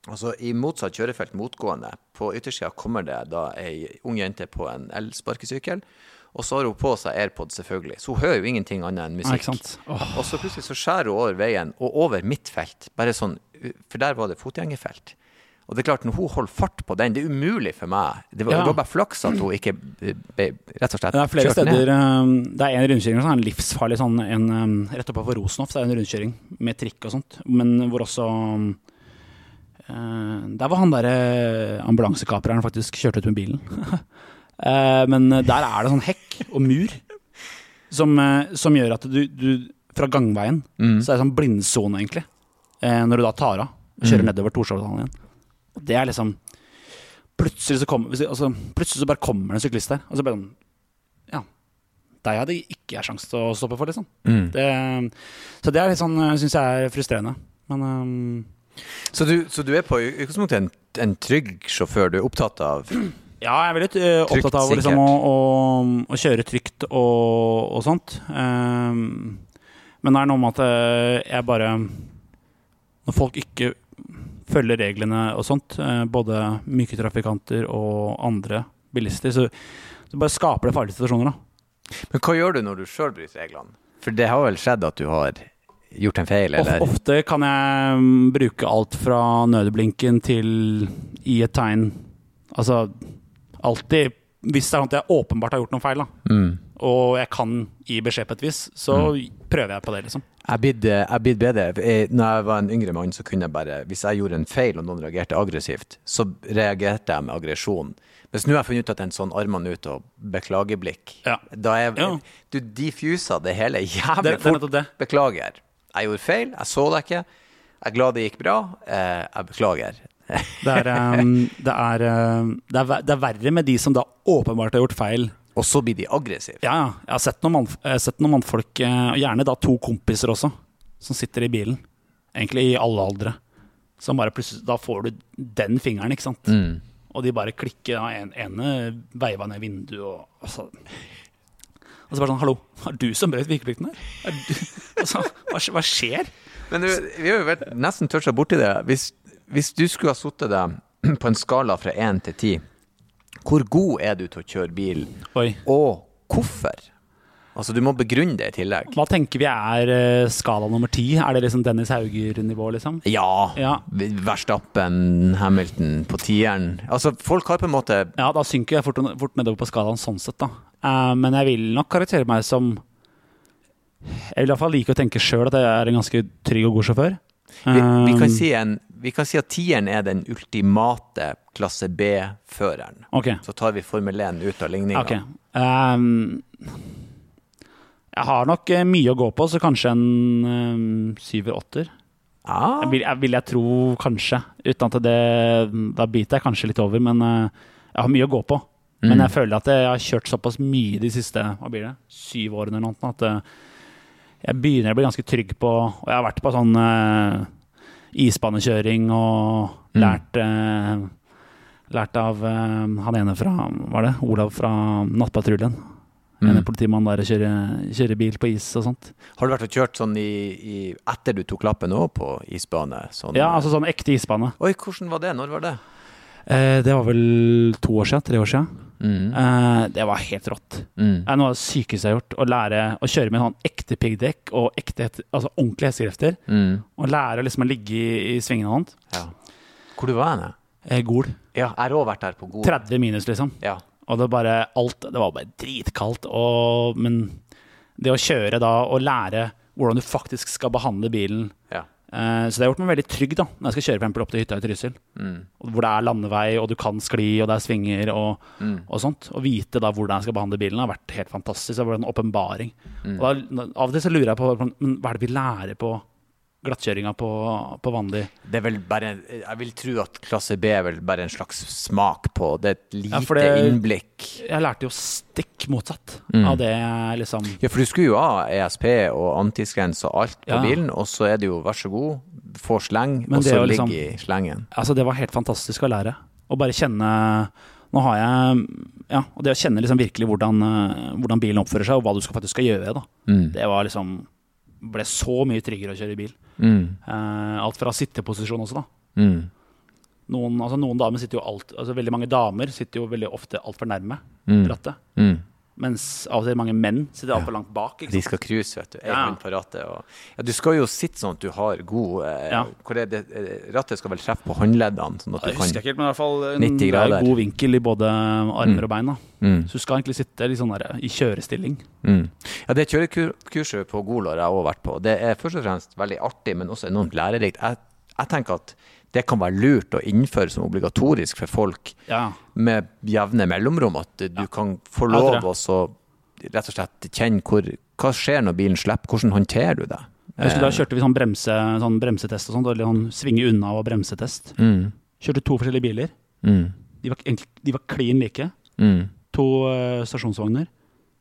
Og så I motsatt kjørefelt motgående, på yttersida kommer det da ei ung jente på en elsparkesykkel. Og så har hun på seg AirPod, selvfølgelig. Så hun hører jo ingenting annet enn musikk. ikke oh. Og så plutselig så skjærer hun over veien, og over mitt felt. Bare sånn, For der var det fotgjengerfelt. Og det er klart, når hun holder fart på den, det er umulig for meg. Det var, Ja. det var bare flaks at hun ikke ble rett og slett Det er flere steder ned. ehm, Det er en rundkjøring som er en livsfarlig sånn en, Rett oppe på Rosenhoff, det er en rundkjøring med trikk og sånt. Men hvor også eh, Der var han derre ambulansekapreren faktisk kjørte ut med bilen. Eh, Men der er det sånn hekk og mur som, eh, som gjør at du, du Fra gangveien Mm. så er det sånn blindsone, egentlig. eh, Når du da tar av og kjører nedover Torshov-dalen igjen. Og Det er liksom Plutselig så, kommer, altså, plutselig så bare kommer det en syklist der. Og så bare sånn Ja. Deg hadde ikke jeg sjanse til å stoppe for, liksom. Mm. Det, så det er litt sånn, syns jeg er frustrerende. Men ehm, Så, du, så du er på utgangspunktet en, en trygg sjåfør? Du er opptatt av ja, jeg er veldig uh, opptatt av liksom, å, å, å kjøre trygt og, og sånt. Um, men det er noe med at eh, jeg bare Når folk ikke følger reglene og sånt. uh, Både myke trafikanter og andre bilister. Så så bare skaper det farlige situasjoner, da. Men hva gjør du når du sjøl bryter reglene? For det har vel skjedd at du har gjort en feil, eller? ofte kan jeg mm, bruke alt fra nødblinken til i et tegn. Altså alltid Hvis det er sånn at jeg åpenbart har gjort noen feil, da, Mm. og jeg kan gi beskjed på et vis, så prøver jeg på det, liksom. Jeg blir bedre. Jeg, når jeg var en yngre mann, så kunne jeg bare Hvis jeg gjorde en feil og noen reagerte aggressivt, så reagerte jeg med aggresjon. Mens nå har jeg funnet ut at en sånn armene ut og beklageblikk Ja. Da er Ja. Du diffuser det hele jævlig fort. Beklager. Jeg gjorde feil. Jeg så deg ikke. Jeg er glad det gikk bra. Eh, jeg beklager. Det er, um, det, er, um, det, er, det er verre med de som da åpenbart har gjort feil. Og så blir de aggressive. Ja, ja. Jeg har sett noen, mann, sett noen mannfolk, eh, gjerne da to kompiser også, som sitter i bilen. Egentlig i alle aldre. Som bare plutselig Da får du den fingeren, ikke sant. Mm. Og de bare klikker. Den en ene veiva ned vinduet og altså. Og så bare sånn Hallo, er du som brøt vikeplikten her? Er du, altså, hva, hva skjer? Men du, vi har jo vært nesten toucha borti det. Hvis, hvis du skulle ha sittet deg på en skala fra én til ti, hvor god er du til å kjøre bil, Oi. og hvorfor? Altså, du må begrunne det i tillegg. Hva tenker vi er eh, skala nummer ti? Er det liksom Dennis Hauger-nivå, liksom? Ja. Ja. Verstappen, Hamilton på tieren. Altså, folk har på en måte Ja, da synker jeg fort, fort nedover på skalaen sånn sett, da. Uh, men jeg vil nok karaktere meg som Jeg vil i hvert fall like å tenke sjøl at jeg er en ganske trygg og god sjåfør. vi, vi, kan Eh, si en, vi kan si at tieren er den ultimate klasse B-føreren. Okay. Så tar vi Formel 1 ut av ligninga. ok. Ehm, jeg har nok eh, mye å gå på, så kanskje en um, syver-åtter. Ja. Vil, vil jeg tro, kanskje. Uten at det Da biter jeg kanskje litt over, men eh, jeg har mye å gå på. Men Mm. jeg føler at jeg har kjørt såpass mye de siste hva blir det, syv årene eller noe, at eh, jeg begynner å bli ganske trygg på Og jeg har vært på sånn uh, isbanekjøring og Mm. lært eh, Lært av eh, han ene fra Var det? Olav fra Nattpatruljen. Mm. En politimann der og kjører, kjører bil på is og sånt. Har du vært og kjørt sånn i, i, etter du tok lappen òg, på isbane? Sånn, Ja, altså sånn ekte isbane. Oi, hvordan var det? Når var det? Eh, det var vel to år siden? Tre år siden? Mm. Eh, det var helt rått. Mm. Det er noe av det sykeste jeg har gjort. Å lære å kjøre med sånn ekte piggdekk og ekte, altså ordentlige hestekrefter. Mm. Og lære liksom å ligge i, i svingene og sånt. Ja. Hvor du var hen? Eh, Gol. Ja, jeg har òg vært der på Gol. 30 minus, liksom. Ja. Og det bare alt Det var bare dritkaldt. Og, men det å kjøre da og lære hvordan du faktisk skal behandle bilen ja. eh, Så det har gjort meg veldig trygg da når jeg skal kjøre for opp til hytta i Trysil. Mm. Hvor det er landevei, og du kan skli, og det er svinger og, Mm. og sånt. Å vite da hvordan jeg skal behandle bilen, har vært helt fantastisk. Det har vært en åpenbaring. Mm. Og da, Av og til så lurer jeg på hva er det vi lærer på glattkjøringa på, på Vandy. Det er vel bare Jeg vil tro at klasse B er vel bare en slags smak på Det er et lite Ja, det- innblikk. Jeg lærte jo stikk motsatt Mm. av det liksom Ja, for du skulle jo ha ESP og antiskrens og alt på Ja. bilen, og så er det jo vær så god, få sleng, og så å ligge liksom- i slengen. Altså, det var helt fantastisk å lære. Å bare kjenne Nå har jeg Ja, og det å kjenne liksom virkelig hvordan, hvordan bilen oppfører seg, og hva du skal, faktisk skal gjøre, da. Mm. Det var liksom Ble så mye tryggere å kjøre bil. Mm. Eh, alt fra sitteposisjon også, da. Mm. Noen, altså noen damer sitter jo alt Altså veldig mange damer sitter jo veldig ofte altfor nærme Mm. rattet. Mm. Mens av og til mange menn sitter altfor langt bak. Ikke De skal cruise, vet du. Ja. på rattet. Og, ja, du skal jo sitte sånn at du har god eh, Ja. hvor er det, eh, Rattet skal vel treffe på håndleddene, sånn at du Jeg kan husker ikke helt, men i hvert fall en, 90 det grader. god vinkel i både armer og bein. mm. Så du skal egentlig sitte sånn der, i kjørestilling. Mm. Ja, Det kjørekurset på Gol har jeg òg vært på. Det er først og fremst veldig artig, men også enormt lærerikt. Jeg, jeg tenker at det kan være lurt å innføre som obligatorisk for folk Ja, med jevne mellomrom. At du kan få lov å så rett og slett kjenne hvor, hva skjer når bilen slipper. Hvordan håndterer du det? jeg husker Da kjørte vi sånn, bremse, sånn bremsetest og sånt, eller sånn svinge unna og bremsetest. Mm. Kjørte to forskjellige biler. Mm. De var, de var klin like. Mm. To eh, stasjonsvogner.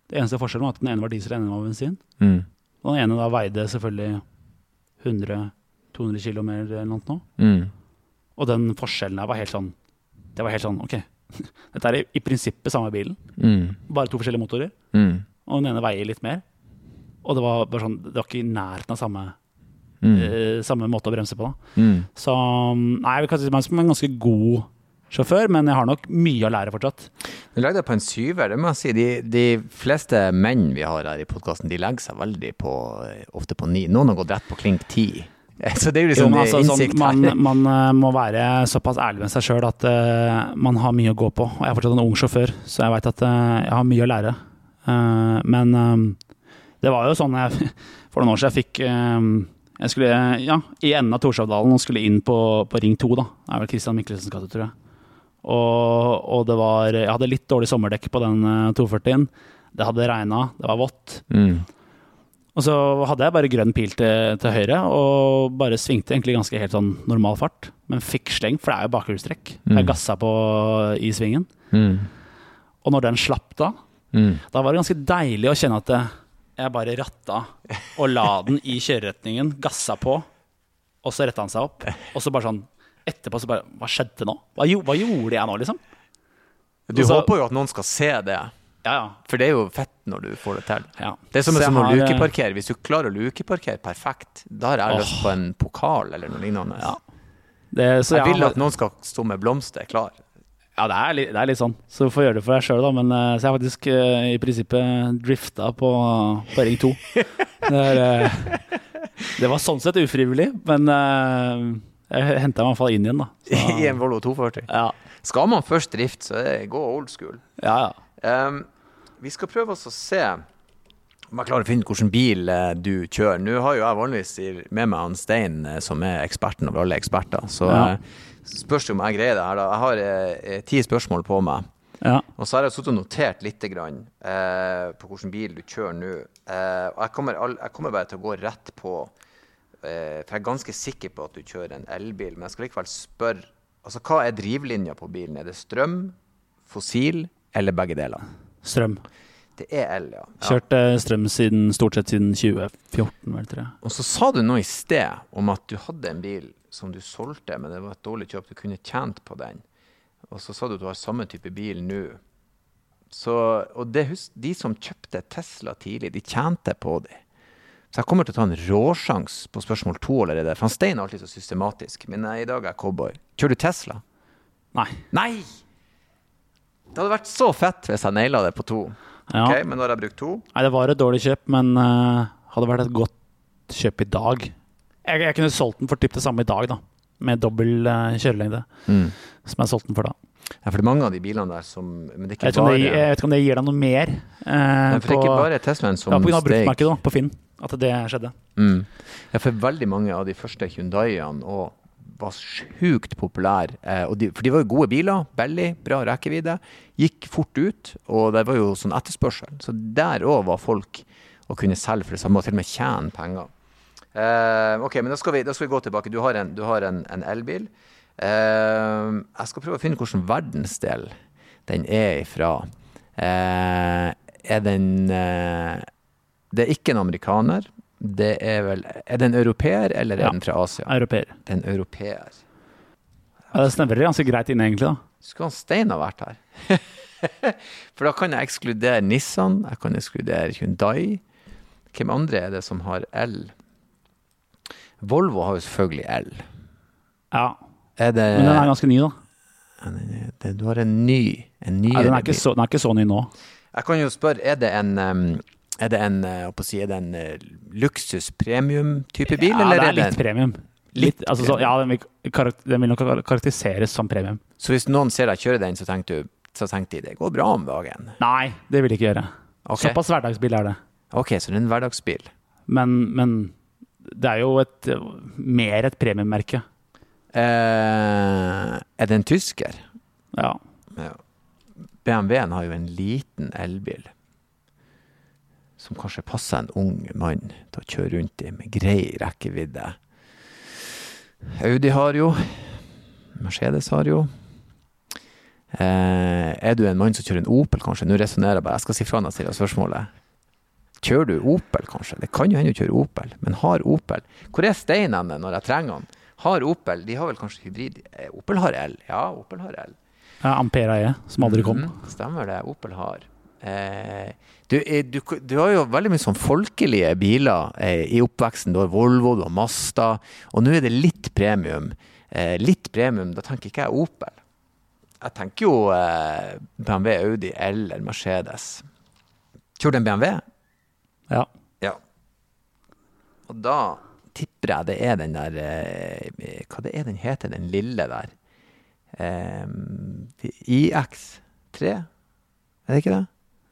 Det eneste forskjellen var at den ene var diesel, og den ene var bensin. Mm. Og den ene da veide selvfølgelig 100-200 kilo mer eller noe. Mm. Og den forskjellen der var helt sånn Det var helt sånn, ok. Dette er i, i prinsippet samme bilen, Mm. bare to forskjellige motorer. Mm. Og den ene veier litt mer. Og det var bare sånn, det var ikke i nærheten av samme eh, samme måte å bremse på. Mm. Så nei, jeg vil kalle meg som en ganske god sjåfør, men jeg har nok mye å lære fortsatt. Du legger deg på en syver, det må jeg si. De, de fleste menn vi har her i podkasten, de legger seg veldig på, ofte på ni. Noen har gått rett på klink ti. Så det er jo liksom jo, altså, sånn, man, her. man eh, må være såpass ærlig med seg sjøl at uh, man har mye å gå på. Og jeg er fortsatt en ung sjåfør, så jeg veit at uh, jeg har mye å lære. Uh, men det var jo sånn jeg for noen år siden jeg fikk Jeg skulle ja, i enden av Torshavdalen og skulle inn på, på Ring 2, da. Det er vel Christian Michelsens gate, tror jeg. Og, og det var Jeg hadde litt dårlig sommerdekk på den eh, 240-en. Det hadde regna, det var vått. Mm. Og så hadde jeg bare grønn pil til, til høyre, og bare svingte egentlig ganske helt sånn normal fart. Men fikk sleng, for det er jo bakhjulstrekk. Mm. Jeg gassa på i svingen. Mm. Og når den slapp da, Mm. da var det ganske deilig å kjenne at jeg bare ratta og la den i kjøreretningen, gassa på, og så retta han seg opp. Og så bare sånn etterpå så bare Hva skjedde nå? Hva, hva gjorde jeg nå, liksom? Du så- håper jo at noen skal se det, Ja, ja. for det er jo fett når du får det til. ja. Det er som, som å har, eh, lukeparkere. Hvis du klarer å lukeparkere perfekt, da har jeg oh. lyst på en pokal eller noe lignende. Ja. Det, så Jeg vil har- at noen skal stå med blomster klar. Ja, det er, litt, det er litt sånn. Så du får gjøre det for deg sjøl, da. Men eh, så jeg har faktisk eh, i prinsippet drifta på, på Ring 2. Det, er, det var sånn sett ufrivillig, men jeg henta meg i hvert fall inn igjen, da. Så, I en Volvo 240. ja, Skal man først drifte, så det gå old school. ja, ja. Ehm, vi skal prøve oss å se om jeg klarer å finne hvilken bil eh, du kjører. Nå har jo jeg vanligvis med meg han Stein, eh, som er eksperten over alle eksperter. Så Ja. eh, spørs det om jeg greier det her. da. Jeg har eh, ti spørsmål på meg. ja. Og så har jeg sittet og notert litt grann, eh, på hvilken bil du kjører nå. Eh, og jeg kommer, jeg kommer bare til å gå rett på eh, For jeg er ganske sikker på at du kjører en elbil, men jeg skal likevel spørre altså, Hva er drivlinja på bilen? Er det strøm, fossil eller begge deler? Strøm. Det er el, ja. ja. Kjørt eh, strøm siden, stort sett siden 2014, vel, tror jeg. Og så sa du noe i sted om at du hadde en bil som du solgte, men det var et dårlig kjøp. Du kunne tjent på den. Og så sa du at du har samme type bil nå. Så, og det, de som kjøpte Tesla tidlig, de tjente på de. Så jeg kommer til å ta en råsjans på spørsmål to allerede. For han Stein er alltid så systematisk. Men i dag er jeg cowboy. Kjører du Tesla? Nei. Nei! Det hadde vært så fett hvis jeg naila det på to. Ja. Ok, Men nå har jeg brukt to. Nei, det var et dårlig kjøp, men uh, hadde vært et godt kjøp i dag. Jeg, jeg kunne solgt den for typ det samme i dag, da. Med dobbel uh, kjørelengde, som jeg solgte den for da. Ja, for det er mange av de bilene der som Men det er Jeg vet, ikke bare det, jeg vet ikke om det gir deg noe mer. eh, Nei, for det er ikke bare Teslaen som ja, på grunn av bruktmarkedet, på Finn, at det skjedde. Mm. Ja, for veldig mange av de første Hyundaiene og var sjukt populære. Eh, de, for de var jo gode biler, billig, bra rekkevidde. Gikk fort ut, og det var jo sånn etterspørsel. Så der òg var folk å kunne selge for det samme, og til og med tjene penger. Eh, ok, men da skal, vi, da skal vi gå tilbake. Du har en, du har en, en elbil. Eh, jeg skal prøve å finne hvilken verdensdel den er ifra. Eh, er den Det er ikke en amerikaner. Det er vel Er det en europeer, eller er Ja. den fra Asia? Europeer. Det er en europeer. Ja, det snevrer ganske greit inn, egentlig. da. Skulle han Stein ha vært her? For da kan jeg ekskludere Nissan, jeg kan ekskludere Hyundai. Hvem andre er det som har L? Volvo har jo selvfølgelig L. Ja, det, Men den er ganske ny, da. Du har en ny en ny ja, den, er så, den er ikke så ny nå. Jeg kan jo spørre, er det en um, er det en, eh, si, er det en eh, luksus premium-type bil, ja, eller det er det litt premium. Litt, altså, så, ja, den vil, den vil nok karakteriseres som premium. Så hvis noen ser deg kjøre den, så tenkte, du så tenkte de det går bra om dagen? Nei, det vil de ikke gjøre. Okay. Såpass hverdagsbil er det. Ok, så det er en hverdagsbil. Men, men det er jo et, mer et premiemerke. Eh, er det en tysker? Ja. Ja. BMW-en har jo en liten elbil. Som kanskje passer en ung mann til å kjøre rundt i, med grei rekkevidde. Audi har jo. Mercedes har jo. Eh, er du en mann som kjører en Opel, kanskje? Nå resonnerer jeg bare. Jeg skal si fra når jeg stiller spørsmålet. Kjører du Opel, kanskje? Det kan jo hende du kjører Opel, men har Opel Hvor er steinene når jeg trenger den? Har Opel De har vel kanskje hybrid? Eh, Opel har el, Ja, Opel har el. ja Ampere E, som aldri kom. Mm, stemmer det. Opel har. Eh, du, eh, du, du har jo veldig mye sånn folkelige biler eh, i oppveksten. Du har Volvo, du har Mazda, og nå er det litt premium. Eh, litt premium, da tenker ikke jeg Opel. Jeg tenker jo eh, BMW, Audi eller Mercedes. Kjører du en BMW? Ja. Ja. Og da tipper jeg det er den der eh, Hva det er den heter, den lille der? Eh, IX3? Er det ikke det?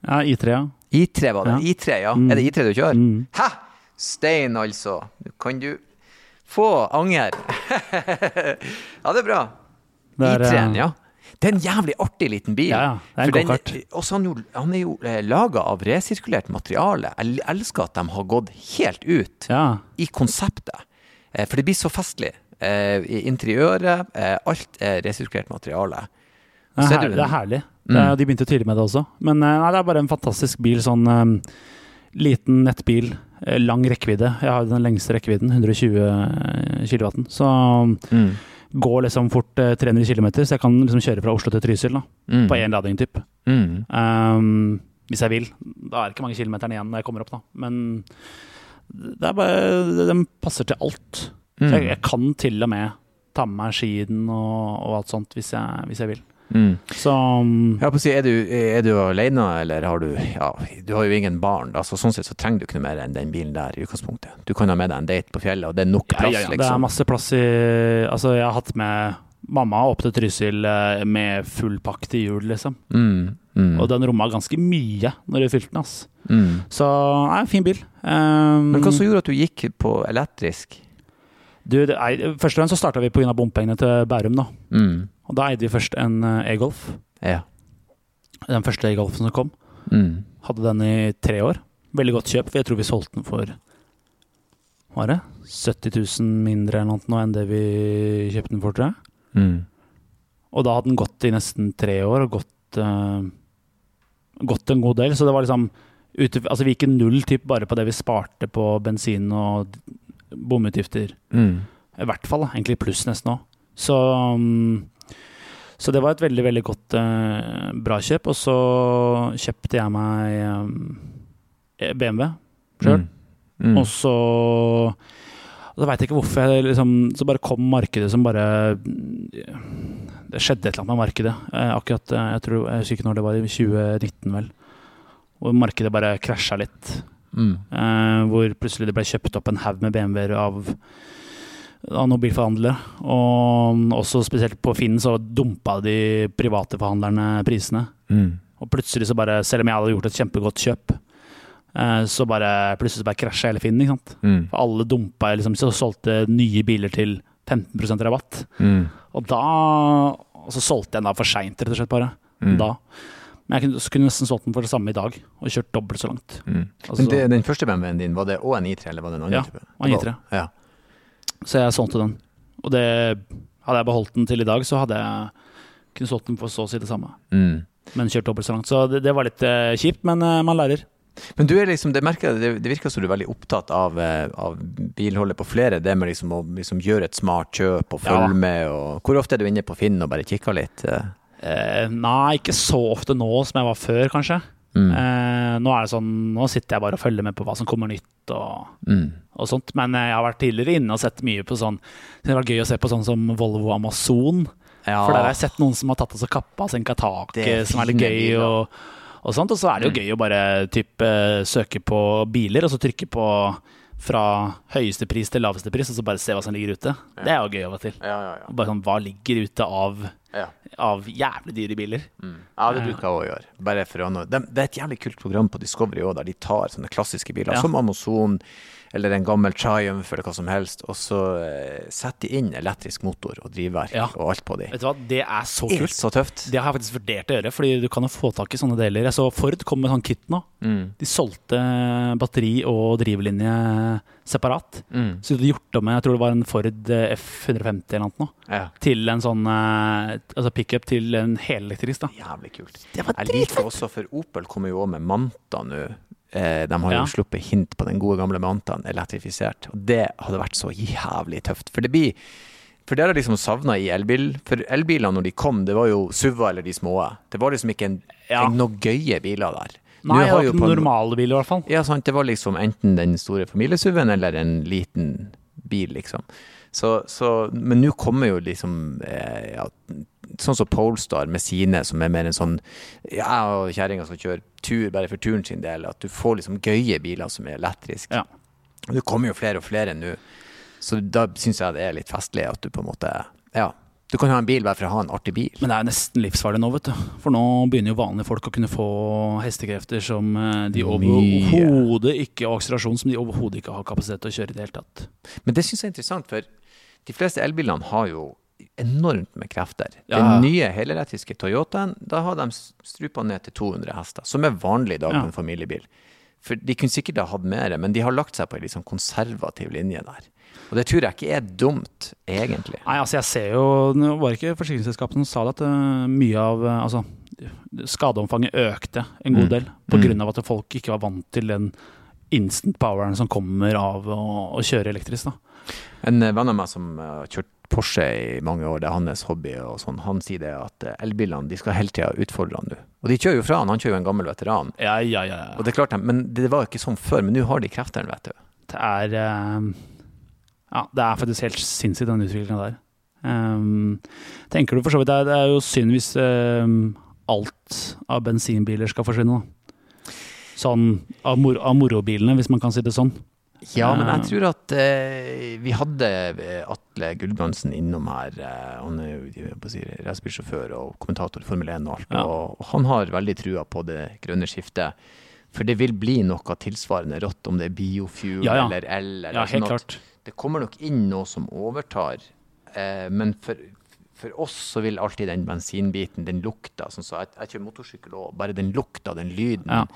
ja I3, ja. I3 var det. Ja. I3, ja. Mm. Er det I3 du kjører? Mm. Hæ? Stein, altså. Kan du få anger. ja, det er bra. Det er, I3-en, eh, ja. Det er en jævlig artig liten bil. Ja, ja. Det er en den- Også han, jo, han er jo eh, laga av resirkulert materiale. Jeg elsker at de har gått helt ut Ja. i konseptet. Eh, For det blir så festlig. Eh, interiøret, alt er resirkulert materiale. Det er, det er herlig. Det er, de begynte tidlig med det også. Men eh, nei, det er bare en fantastisk bil. Sånn um, liten nettbil, eh, lang rekkevidde. Jeg har den lengste rekkevidden, 120 kW. Så Mm. går liksom fort uh, 300 km, så jeg kan liksom kjøre fra Oslo til Trysil da, Mm. på én lading. Typ. Mm. Um, hvis jeg vil. Da er det ikke mange kilometerne igjen når jeg kommer opp, da. Men det er bare Den passer til alt. Mm. Så jeg, jeg kan til og med ta med meg skien og, og alt sånt hvis jeg, hvis jeg vil. Mm. Så på å si, er du, er du alene, eller har du Ja, du har jo ingen barn, da, så sånn sett så trenger du ikke noe mer enn den bilen der i utgangspunktet. Du kan ha med deg en date på fjellet, og det er nok ja, plass, ja, ja, det er liksom. masse plass i Altså, jeg har hatt med mamma opp til Trysil eh, med full pakk til jul, liksom. Mm. Mm. Og den romma ganske mye når du fylte den, ass. Mm. Så nei, fin bil. Um, Men hva som gjorde at du gikk på elektrisk? du, det nei, først og fremst så starta vi pga. bompengene til Bærum, da. Mm. Og da eide vi først en eh, e-Golf. Ja. Den første e-Golfen som kom. Mm. Hadde den i tre år. Veldig godt kjøp, for jeg tror vi solgte den for var det? 70 000 mindre eller noe enn det vi kjøpte den for, tror jeg. Mm. Og da hadde den gått i nesten tre år, og gått, uh, gått en god del. Så det var liksom ute, Altså vi gikk null typ bare på det vi sparte på bensin og bomutgifter. Mm. I hvert fall, egentlig pluss nesten òg. Så, um, så det var et veldig, veldig godt, uh, bra kjøp. Og så kjøpte jeg meg um, BMW sjøl. Mm. Og så og Da veit jeg ikke hvorfor jeg liksom Så bare kom markedet som bare Det skjedde et eller annet med markedet. Uh, akkurat, uh, Jeg tror, jeg husker ikke når det var, i 2019 vel. Hvor markedet bare krasja litt. Mm. Eh, hvor plutselig det ble kjøpt opp en haug med BMW-er av, av noen bilforhandlere. Og også spesielt på Finn så dumpa de private forhandlerne prisene. Mm. Og plutselig så bare, selv om jeg hadde gjort et kjempegodt kjøp, eh, så bare plutselig så bare krasja hele Finn. ikke sant? Mm. For alle dumpa liksom, så solgte nye biler til 15 rabatt. Mm. Og da og så solgte jeg den da for seint, rett og slett. bare. Mm. Da. Men jeg kunne, kunne nesten solgt den for det samme i dag, og kjørt dobbelt så langt. Mm. Altså, Men det, den første BMW-en din, var det òg en I3, eller var det en annen Ja, type? var en I3. Ja. Så jeg solgte den. Og det hadde jeg beholdt den til i dag, så hadde jeg kunne solgt den for så å si det samme. Mm. Men kjørt dobbelt så langt. Så det, det var litt uh, kjipt, men uh, man lærer. Men du er liksom, det, merker, det, det virker som du er veldig opptatt av, uh, av bilholdet på flere. Det med liksom å liksom gjøre et smart kjøp og følge Ja. med. Og, hvor ofte er du inne på Finn og bare kikker litt? nei, ikke så ofte nå som jeg var før, kanskje. Mm. Eh, nå er det sånn, nå sitter jeg bare og følger med på hva som kommer nytt og, Mm. og sånt. Men eh, jeg har vært tidligere inne og sett mye på sånn Det var gøy å se på sånn som Volvo Amazon. Ja. For der har jeg sett noen som har tatt og så kappa og senka er taket, som er litt gøy. Bil, Og, og sånt. Og så er det jo gøy å bare typ, eh, søke på biler, og så trykke på fra høyeste pris til laveste pris, og så bare se hva som ligger ute. Det er jo gøy av og til. Ja, ja, ja. Bare sånn, Hva ligger ute av, ja. av jævlig dyre biler? Mm. Ja, det bruker jeg å gjøre. Bare for å nå. Det, det er et jævlig kult program på Discovery også, der de tar sånne klassiske biler, Ja. som Amazon eller en gammel Triumph eller hva som helst, og så eh, setter de inn elektrisk motor og drivverk Ja. og alt på de. Vet du hva, Det er så kult. så tøft. Det har jeg faktisk vurdert å gjøre, fordi du kan jo få tak i sånne deler. Jeg så Ford kom med sånn kit nå. Mm. De solgte batteri og drivlinje separat. Mm. Så de gjort om, jeg tror det var en Ford F150 eller noe, Ja. til en sånn eh, altså pickup til en helelektrisk. Jævlig kult. Det var Jeg liker også, for Opel kommer jo også med Manta nå. Eh, de har jo Ja. sluppet hint på den gode gamle Mantaen, elektrifisert. Og det hadde vært så jævlig tøft. For det blir For det har jeg liksom savna i elbil. For elbilene når de kom, det var jo SUV-er eller de små. Det var liksom ikke en, Ja. en, noe gøye biler der. Nei, det var ikke en- normale biler i hvert fall. Ja, sant. Det var liksom enten den store familie-SUV-en eller en liten bil, liksom. Så, så, men nå kommer jo liksom eh, ja, Sånn som Polestar med sine, som er mer en sånn Jeg og kjerringa skal kjøre tur bare for turen sin del. At du får liksom gøye biler som er elektriske. Ja. Det kommer jo flere og flere nå. Så da syns jeg det er litt festlig at du på en måte Ja. Du kan ha en bil bare for å ha en artig bil. Men det er jo nesten livsfarlig nå, vet du. For nå begynner jo vanlige folk å kunne få hestekrefter som eh, de overhodet ikke Og akselerasjon som de overhodet ikke har kapasitet til å kjøre i det hele tatt. Men det syns jeg er interessant, for de fleste elbilene har jo enormt med krefter. Ja. Den nye helelektriske Toyotaen, da har de strupa ned til 200 hester, som er vanlig i dag på en familiebil. For de kunne sikkert ha hatt mer, men de har lagt seg på en sånn konservativ linje der. Og det tror jeg ikke er dumt, egentlig. Nei, altså jeg ser jo det var ikke forsikringsselskapet som sa det, at eh, mye av eh, Altså, skadeomfanget økte en god Mm. del på Mm. grunn av at folk ikke var vant til den instant poweren som kommer av å, å kjøre elektrisk. da. En eh, venn av meg som har kjørt Porsche i mange år, det er hans hobby, og sånn, han sier det at eh, elbilene de skal hele tida utfordre han nå. Og de kjører jo fra han, han kjører jo en gammel veteran. Ja, ja, ja. Og det er klart, Men det var jo ikke sånn før, men nå har de kreftene, vet du. Det er eh, Ja, det er faktisk helt sinnssykt, den utviklinga der. Um, tenker du for så vidt Det er, det er jo synd hvis ehm, alt av bensinbiler skal forsvinne, da. Sånn av, mor av morobilene, hvis man kan si det sånn. Ja, men Eh. jeg tror at eh, vi hadde eh, Atle Gulbrandsen innom her. Eh, han er jo si, racerbilsjåfør og kommentator i Formel 1 og alt. Ja. Og han har veldig trua på det grønne skiftet. For det vil bli noe tilsvarende rått, om det er biofuel Ja, ja. eller el. Eller Ja, helt sånn klart. Det kommer nok inn noe som overtar. Eh, men for, for oss så vil alltid den bensinbiten, den lukta sånn så jeg, jeg kjører motorsykkel og bare den lukta, den lyden,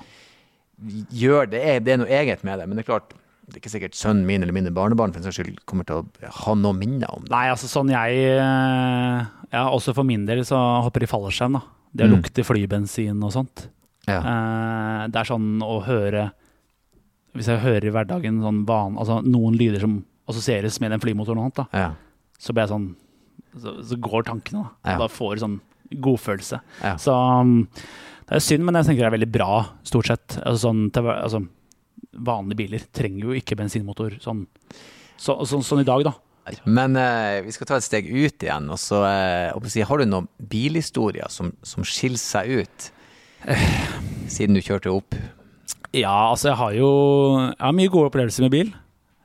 gjør det. Er, det er noe eget med det. Men det er klart, det er ikke sikkert sønnen min eller mine barnebarn for en saks skyld kommer til å ha noe minne om det. Nei, altså sånn jeg eh, Ja, også for min del så hopper i fallskjerm, da. Det å Mm. lukte flybensin og sånt. Ja. Eh, det er sånn å høre Hvis jeg hører i hverdagen sånn van, altså noen lyder som assosieres med den flymotoren og annet, da, Ja. så blir jeg sånn Så, så går tankene, da. Ja. Da får du sånn godfølelse. Ja. Så um, det er synd, men jeg tenker det er veldig bra, stort sett. Altså, sånn, til, altså, vanlige biler trenger jo ikke bensinmotor sånn, så, så, sånn i dag, da. Men eh, vi skal ta et steg ut igjen. Og så eh, si, Har du noen bilhistorier som, som skiller seg ut, siden du kjørte opp? Ja, altså jeg har jo jeg har mye gode opplevelser med bil.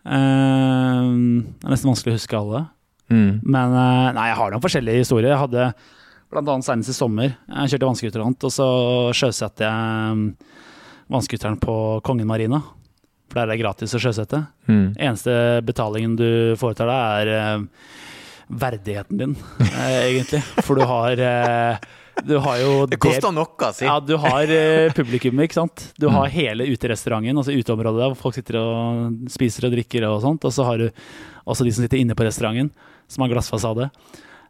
Eh, det er nesten vanskelig å huske alle. Mm. Men eh, nei, jeg har noen forskjellige historier. Jeg hadde annet senest i sommer. Jeg kjørte vannskuterant, og så sjøsatte jeg mm, vannskutteren på Kongen Marina. For der er det gratis å sjøsette. Mm. Eneste betalingen du foretar deg, er eh, verdigheten din, eh, egentlig. For du har eh, Du har jo Det koster noe, si. ja, du har uh, publikummet, ikke sant. Du har hele uterestauranten, altså uteområdet der hvor folk sitter og spiser og drikker og sånt. Og så har du også de som sitter inne på restauranten, som har glassfasade.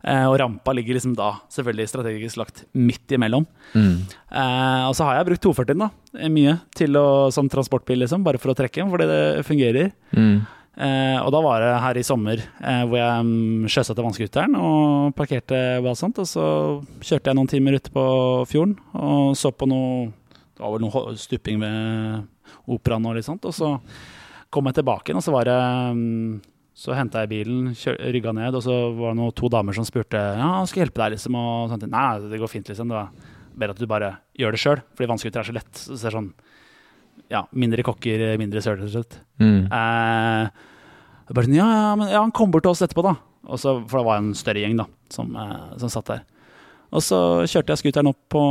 Eh, og rampa ligger liksom da selvfølgelig strategisk lagt midt imellom. Mm. Eh, og så har jeg brukt 240-en da, mye til å, som transportbil, liksom, bare for å trekke, fordi det fungerer. Mm. Eh, og da var det her i sommer eh, hvor jeg um, sjøsatte vannskuteren og parkerte alt sånt. Og så kjørte jeg noen timer ute på fjorden og så på noe Det var vel noe stuping ved operaen og litt sånt. Og så kom jeg tilbake igjen, og så var det um, Så henta jeg bilen, rygga ned, og så var det noen to damer som spurte Ja, skal jeg hjelpe deg, liksom? Og sånt. Nei, det går fint, liksom. Det var bedre at du bare gjør det sjøl, fordi vannskuter er så lett. Så det er sånn Ja, mindre kokker, mindre søl, rett og slett. Mm. Eh, bare sånn, ja, ja, men ja, han kom bort til oss etterpå, da. Og så, for det var en større gjeng da, som, eh, som satt der. Og så kjørte jeg scooteren opp på,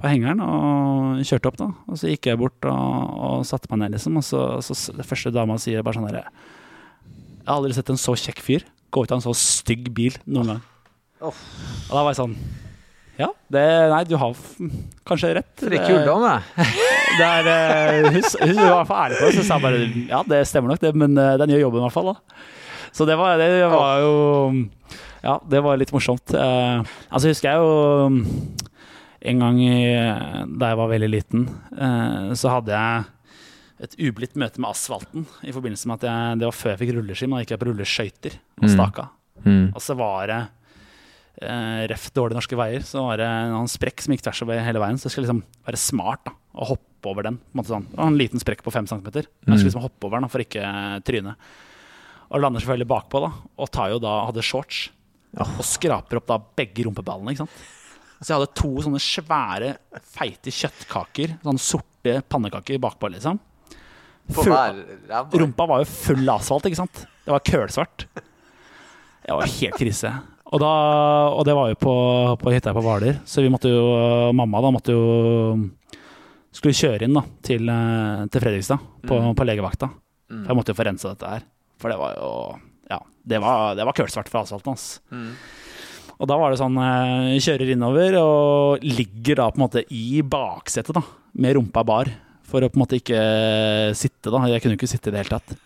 på hengeren og kjørte opp. da. Og så gikk jeg bort og, og satte meg ned, liksom. Og så, så første dama sier bare sånn derre Jeg har aldri sett en så kjekk fyr gå ut av en så stygg bil noen gang. Og da var jeg sånn Ja, det, nei, du har kanskje rett. For ei kul dame. Det er, eh, hun, hun var i hvert fall ærlig på det, så sa jeg bare ja, det stemmer nok, det, men eh, den gjør jobben i hvert fall. da. Så det var, det var jo Ja, det var litt morsomt. Eh, altså husker jeg jo en gang i- da jeg var veldig liten, eh, så hadde jeg et ublidt møte med asfalten i forbindelse med at jeg, det var før jeg fikk rulleski, men da gikk jeg på rulleskøyter og Mm. staka. Mm. Og så var det eh, ref dårlige norske veier, så var det en sprekk som gikk tvers over hele veien. Så jeg skulle liksom være smart da, og hoppe over den. På en, måte sånn. det var en liten sprekk på fem centimeter. Men jeg skulle liksom hoppe over den da, for ikke eh, tryne. Og lander selvfølgelig bakpå, da, og tar jo da, hadde shorts. Oh. Og skraper opp da begge rumpeballene. ikke sant? Så jeg hadde to sånne svære, feite kjøttkaker, sånne sorte pannekaker bakpå, liksom. På hver ræva. Rumpa var jo full av asfalt, ikke sant? Det var kølsvart. Det var helt krise. Og, da, og det var jo på, på hytta på Hvaler, så vi måtte jo, mamma da måtte jo Skulle kjøre inn da til, eh, til Fredrikstad på, på legevakta. For jeg måtte jo få rensa dette her. For det var jo Ja, det var, det var kølsvart fra asfalten hans. Og da var det sånn eh, Kjører innover og ligger da på en måte i baksetet, da. Med rumpa bar. For å på en måte ikke sitte, da. Jeg kunne jo ikke sitte i det hele tatt.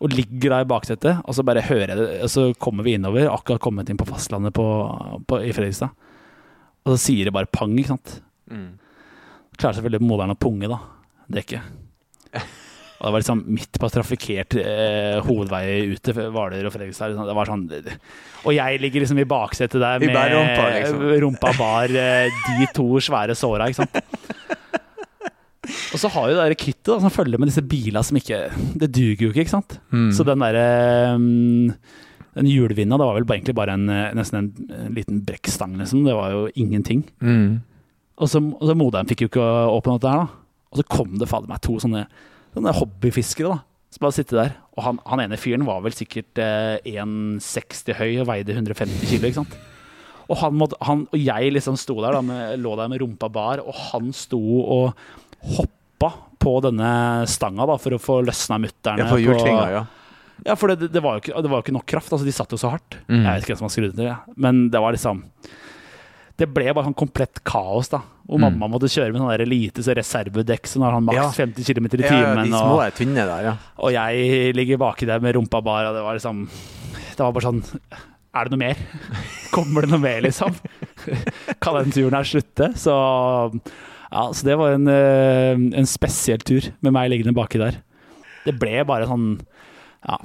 Og ligger da i baksetet, og så bare hører jeg det. Og så kommer vi innover, akkurat kommet inn på fastlandet på, på, i Fredrikstad. Og så sier det bare pang, ikke sant. Mm. Klarer selvfølgelig moderen å punge, da. Dekket. Og det var liksom midt på trafikkert eh, hovedvei ut til Hvaler og Fredrikstad. liksom. Det var sånn Og jeg ligger liksom i baksetet der med rumpa, liksom. rumpa bar, eh, de to svære såra, ikke sant. Og så har jo det kittet da, som følger med disse bilene som ikke Det duger jo ikke, ikke sant. Mm. Så den derre um, Den hjulvinda, det var vel egentlig bare en, eh, nesten en, en liten brekkstang, liksom. Det var jo ingenting. Mm. Og så, og så moderen fikk jo ikke åpne dette her, da. Og så kom det fader meg to sånne, sånne hobbyfiskere, da. Som bare sitte der. Og han, han ene fyren var vel sikkert eh, 1,60 høy og veide 150 kilo, ikke sant. Og, han måtte, han, og jeg liksom sto der, da, med, lå der med rumpa bar, og han sto og hoppa på denne stanga da, for å få løsna mutterne. Ja, på hjultvinga, ja. Ja, for det, det, var ikke, det var jo ikke nok kraft. Altså, de satt jo så hardt. Mm. Jeg vet ikke hvem som har skrudd det, men det var liksom Det ble bare sånn komplett kaos, da. Hvor Mm. mamma måtte kjøre med sånn der lite så reservedekk som har han maks Ja. 50 km i Ja, timen. de små er tynne der, ja. og jeg ligger baki der med rumpa bar, og det var liksom Det var bare sånn Er det noe mer? Kommer det noe mer, liksom? Kan den turen her slutte? Så ja, så det var en, eh, en spesiell tur med meg liggende baki der. Det ble bare sånn Ja.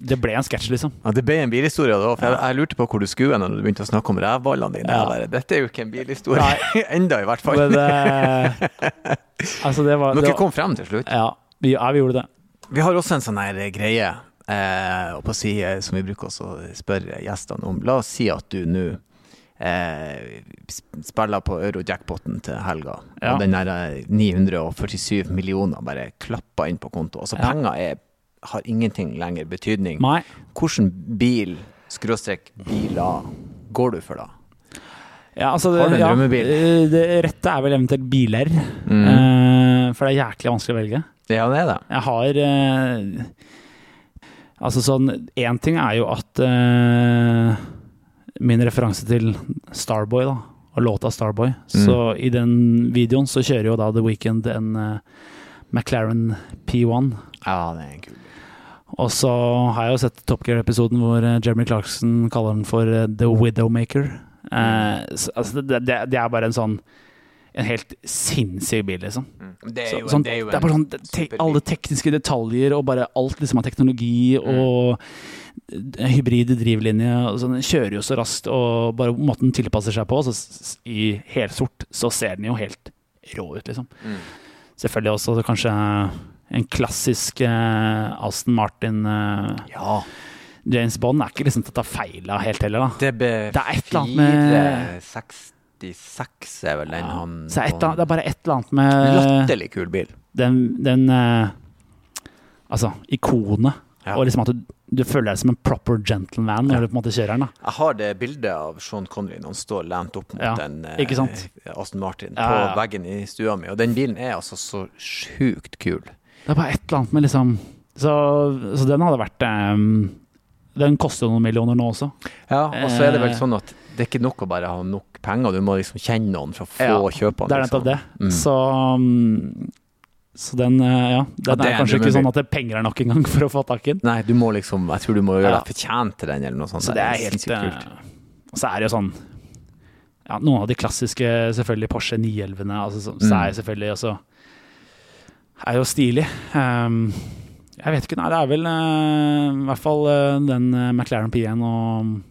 Det ble en sketsj, liksom. ja. Det ble en bilhistorie da, for jeg, jeg lurte på hvor du skulle når du begynte å snakke om rævballene dine. Ja. Dette er jo ikke en bilhistorie. Enda, i hvert fall. Men eh, Altså, det var, det dere var kom frem til slutt. ja, vi, ja, vi gjorde det. Vi har også en sånn her greie eh, på si, eh, som vi bruker å spørre gjestene om. La oss si at du nå eh, spiller på euro-jackpoten til helga, Ja. og den der eh, 947 millioner bare klapper inn på konto. Altså Ja. penger er, har ingenting lenger betydning. Nei. Hvordan bil, skråstrek biler, går du for da? Ja, altså, Har du en ja, drømmebil? eh, Det rette er vel eventuelt biler. Mm. Eh, for det er jæklig vanskelig å velge. Ja, det er det. Jeg har eh, Altså sånn Én ting er jo at eh, Min referanse til Starboy, da, og låta Starboy Så i den videoen så kjører jo da The Weeknd en uh, McLaren P1. Ja, det er en kul. Og så har jeg jo sett Top Gear-episoden hvor eh, Jeremy Clarkson kaller den for eh, The Widowmaker. Eh, så, altså det, det, er bare en sånn En helt sinnssyk bil, liksom. Det er jo, sånn, det er jo det er bare sånn te. Alle tekniske detaljer og bare alt liksom av teknologi og eh, hybrid drivlinje. Og sånn, den kjører jo så raskt, og bare måten den tilpasser seg på, så i helsort, så ser den jo helt rå ut, liksom. Mm. Selvfølgelig også kanskje en klassisk eh, Aston Martin eh, Ja. James Bond er ikke liksom til å ta feil av helt heller, da. Det er et eller annet med 466 er vel den han Så et, annet- det er bare et eller annet med Latterlig kul bil. den, den eh, Altså, ikonet. Ja. Og liksom at du, du føler deg som en proper gentleman når Ja. du på en måte kjører den. da Jeg har det bildet av Sean Connery når han står lent opp mot Ja, den eh. Aston Martin Ja, på veggen i stua mi, og den bilen er altså så sjukt kul. Det er bare et eller annet med liksom Så, så den hadde vært um, Den koster jo noen millioner nå også. Ja, og så er det vel Eh. sånn at det er ikke nok å bare ha nok penger, du må liksom kjenne noen for å få Ja, kjøpe den. Det er liksom. nettopp det. Mm. Så mm, så den, eh, ja, den er er kanskje ikke sånn at det penger er nok engang for å få tak i den. Nei, du må liksom Jeg tror du må gjøre Ja. deg fortjent til den, eller noe sånt. Så det er helt sykt kult. eh, Så er det jo sånn ja, Noen av de klassiske selvfølgelig Porsche 911-ene altså, så, så Mm. er jo selvfølgelig også Er jo stilig. Um, Jeg vet ikke, nei. Det er vel uh, i hvert fall uh, den McLaren P1 og,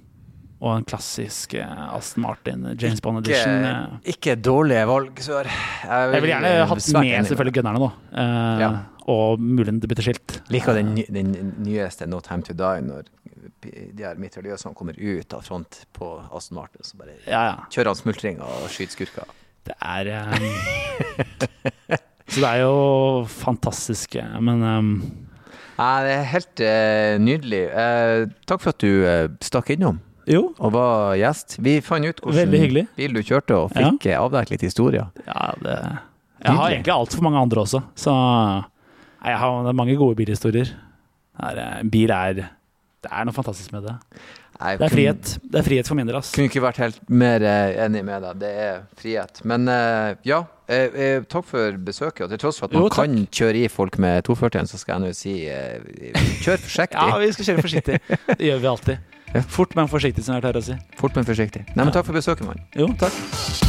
og en klassisk eh, Aston Martin eh, James Bond Edition. Ikke, eh. ikke dårlige valg, Sør. Jeg vil gjerne hatt med selvfølgelig gunnerne, da. Eh, Ja. Og muligens bytte skilt. Liker den, den nyeste No Time To Die, når de her mitraljøsene kommer ut av front på Aston Martin, så bare Ja, ja. kjører han smultringer og skyter skurker. Det er um, Så det er jo fantastisk, men um, Nei, det er helt uh, nydelig. Uh, takk for at du uh, stakk innom Jo, og var gjest. Vi fant ut hvordan bil du kjørte, og fikk ja. avdekket litt historier. ja, det Jeg har egentlig altfor mange andre også, så jeg har mange gode bilhistorier. Er, eh, bil er Det er noe fantastisk med det. Nei, Det er kunne- frihet. Det er frihet for min del. Kunne ikke vært helt mer eh, enig med deg. Det er frihet. Men eh, ja, eh, eh, takk for besøket. Og til tross for at man Jo, kan kjøre i folk med 240-en, så skal jeg nå si eh, kjør forsiktig. Ja, vi skal kjøre forsiktig. Det gjør vi alltid. Ja. Fort, men forsiktig, som jeg pleier å si. Fort, men forsiktig. Nei, men takk for besøket, mann. Jo, takk.